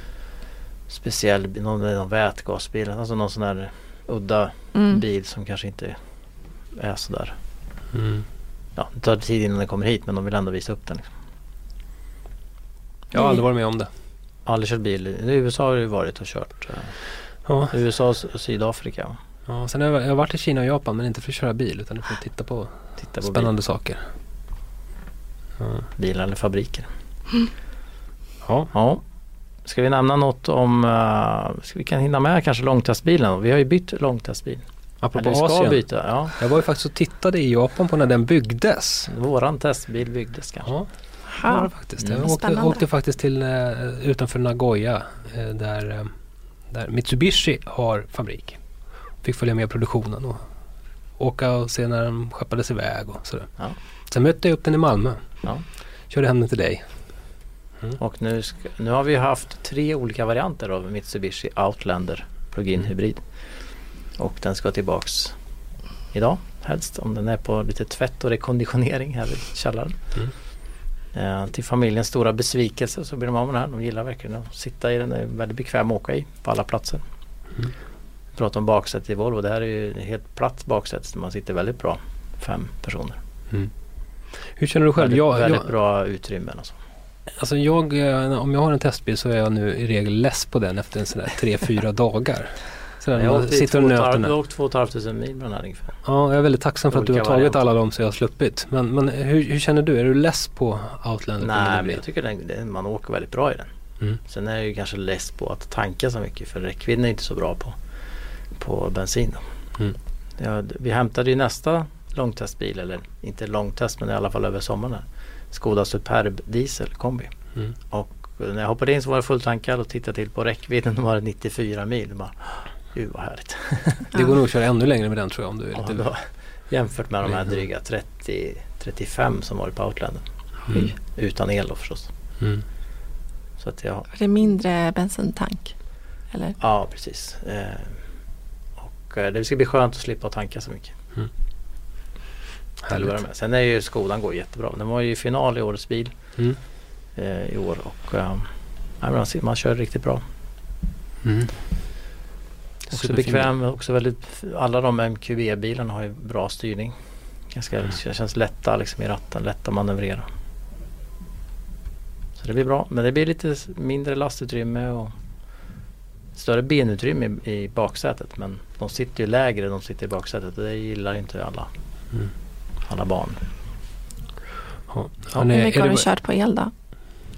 speciell någon, någon vätgasbil, alltså någon sån här udda Mm. bil som kanske inte är sådär. Mm. Ja, det tar tid innan den kommer hit men de vill ändå visa upp den. Liksom. Jag har aldrig varit med om det. Aldrig kört bil. I USA har ju varit och kört. eh, Ja. USA och Sydafrika. Ja, sen har jag, jag har varit i Kina och Japan men inte för att köra bil utan för att titta på Titta på spännande saker. Ja. bil, bilar eller fabriker. Ja. Ja. Ska vi nämna något om, uh, ska vi kan hinna med kanske långtestbilen? Vi har ju bytt långtestbil. Apropå Eller Asien. byta. Ja, Jag var ju faktiskt och tittade i Japan på när den byggdes. våran testbil byggdes kanske. Ja, det var det faktiskt. Mm. Jag åkte, åkte faktiskt till eh, utanför Nagoya eh, där, eh, där Mitsubishi har fabrik. Fick följa med produktionen och åka och se när den skeppades iväg och sådär. Ja. Sen mötte jag upp den i Malmö. Ja. Körde hem den till dig. Och nu, ska, nu har vi haft tre olika varianter av Mitsubishi Outlander Plug-in Mm. hybrid. Och den ska tillbaks idag helst om den är på lite tvätt och rekonditionering här i källaren. Mm. Eh, till familjens stora besvikelse så blir de av med den här. De gillar verkligen att sitta i den. Den är väldigt bekväm att åka i på alla platser. Mm. Vi pratar om baksätet i Volvo. Det här är ju helt platt baksäte så man sitter väldigt bra. Fem personer. Hur känner du själv? Väldigt, Jag, väldigt jag, bra utrymmen. Alltså. alltså jag, eh, om jag har en testbil så är jag nu i regel less på den efter en sån där tre, fyra dagar. Sådär, Jag jag har åkt två och ett halvt tusen mil med den här ungefär. Ja, jag är väldigt tacksam för att du har tagit alla dem så jag har sluppit. Men, men hur, hur känner du? Är du less på Outlander? Nej, men jag tycker den, den, man åker väldigt bra i den. Mm. Sen är jag ju kanske less på att tanka så mycket för räckvidden är inte så bra på, på bensin. Mm. Ja, vi hämtade ju nästa långtestbil, eller inte långtest men i alla fall över sommaren. Här. Skoda Superb diesel kombi. Mm. Och när jag hoppade in så var det fulltankad och tittade till på räckvidden då var det 94 mil. Jag Bara, Gud vad härligt. Det går nog att köra ännu längre med den tror jag om du är Ja, lite... då, jämfört med de här Mm. dryga 30, 35 som var på Outlander. Mm. Utan el då förstås. Mm. Så att jag, Det är mindre bensintank. Eller? Ja, precis. Eh, och eh, det ska bli skönt att slippa tanka så mycket. Härligt. med. Sen är ju Skodan går jättebra. Den var ju i final i årets bil Mm. eh, i år och eh, man, man kör riktigt bra. Mm. Också bekväm, också väldigt, alla de MQB-bilarna har ju bra styrning. Ganska, Mm. det känns lätta liksom i ratten, lätta att manövrera. Så det blir bra, men det blir lite mindre lastutrymme och större benutrymme i, i baksätet. Men de sitter ju lägre de sitter i baksätet och det gillar inte alla, Mm. alla barn. Ja. Ja, Hörni, Hur mycket har du kört på el då?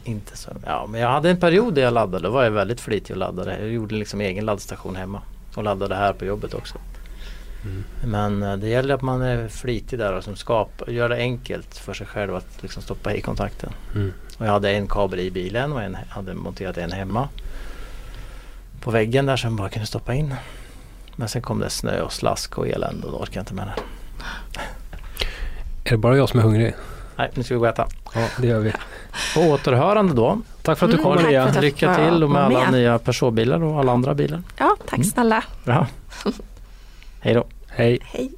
Inte så. Ja, men jag hade en period där jag laddade. Då var jag väldigt flitig och laddade. Jag gjorde liksom egen laddstation hemma. Och laddade här på jobbet också. Men eh, det gäller att man är flitig där och som skapar, gör det enkelt för sig själv att liksom stoppa i kontakten. Mm. Och jag hade en kabel i bilen och en, hade monterat en hemma. På väggen där som bara kunde stoppa in. Men sen kom det snö och slask och elände och då orkade jag inte med det. Är det bara jag som är hungrig? Nej, nu ska vi gå och äta. Ja, det gör vi. På återhörande då. Tack för att du Mm, kom att jag Lycka till och med alla med. nya personbilar och alla andra bilar. Ja, tack Mm. snälla. Bra. Hej då. Hej. Hej.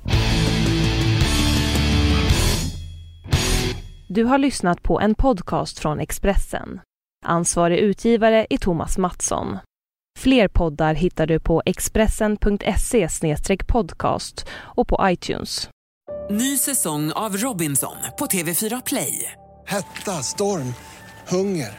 Du har lyssnat på en podcast från Expressen. Ansvarig utgivare är Thomas Mattsson. Fler poddar hittar du på expressen.se podcast och på iTunes. Ny säsong av Robinson på TV4 Play. Hetta, storm, hunger.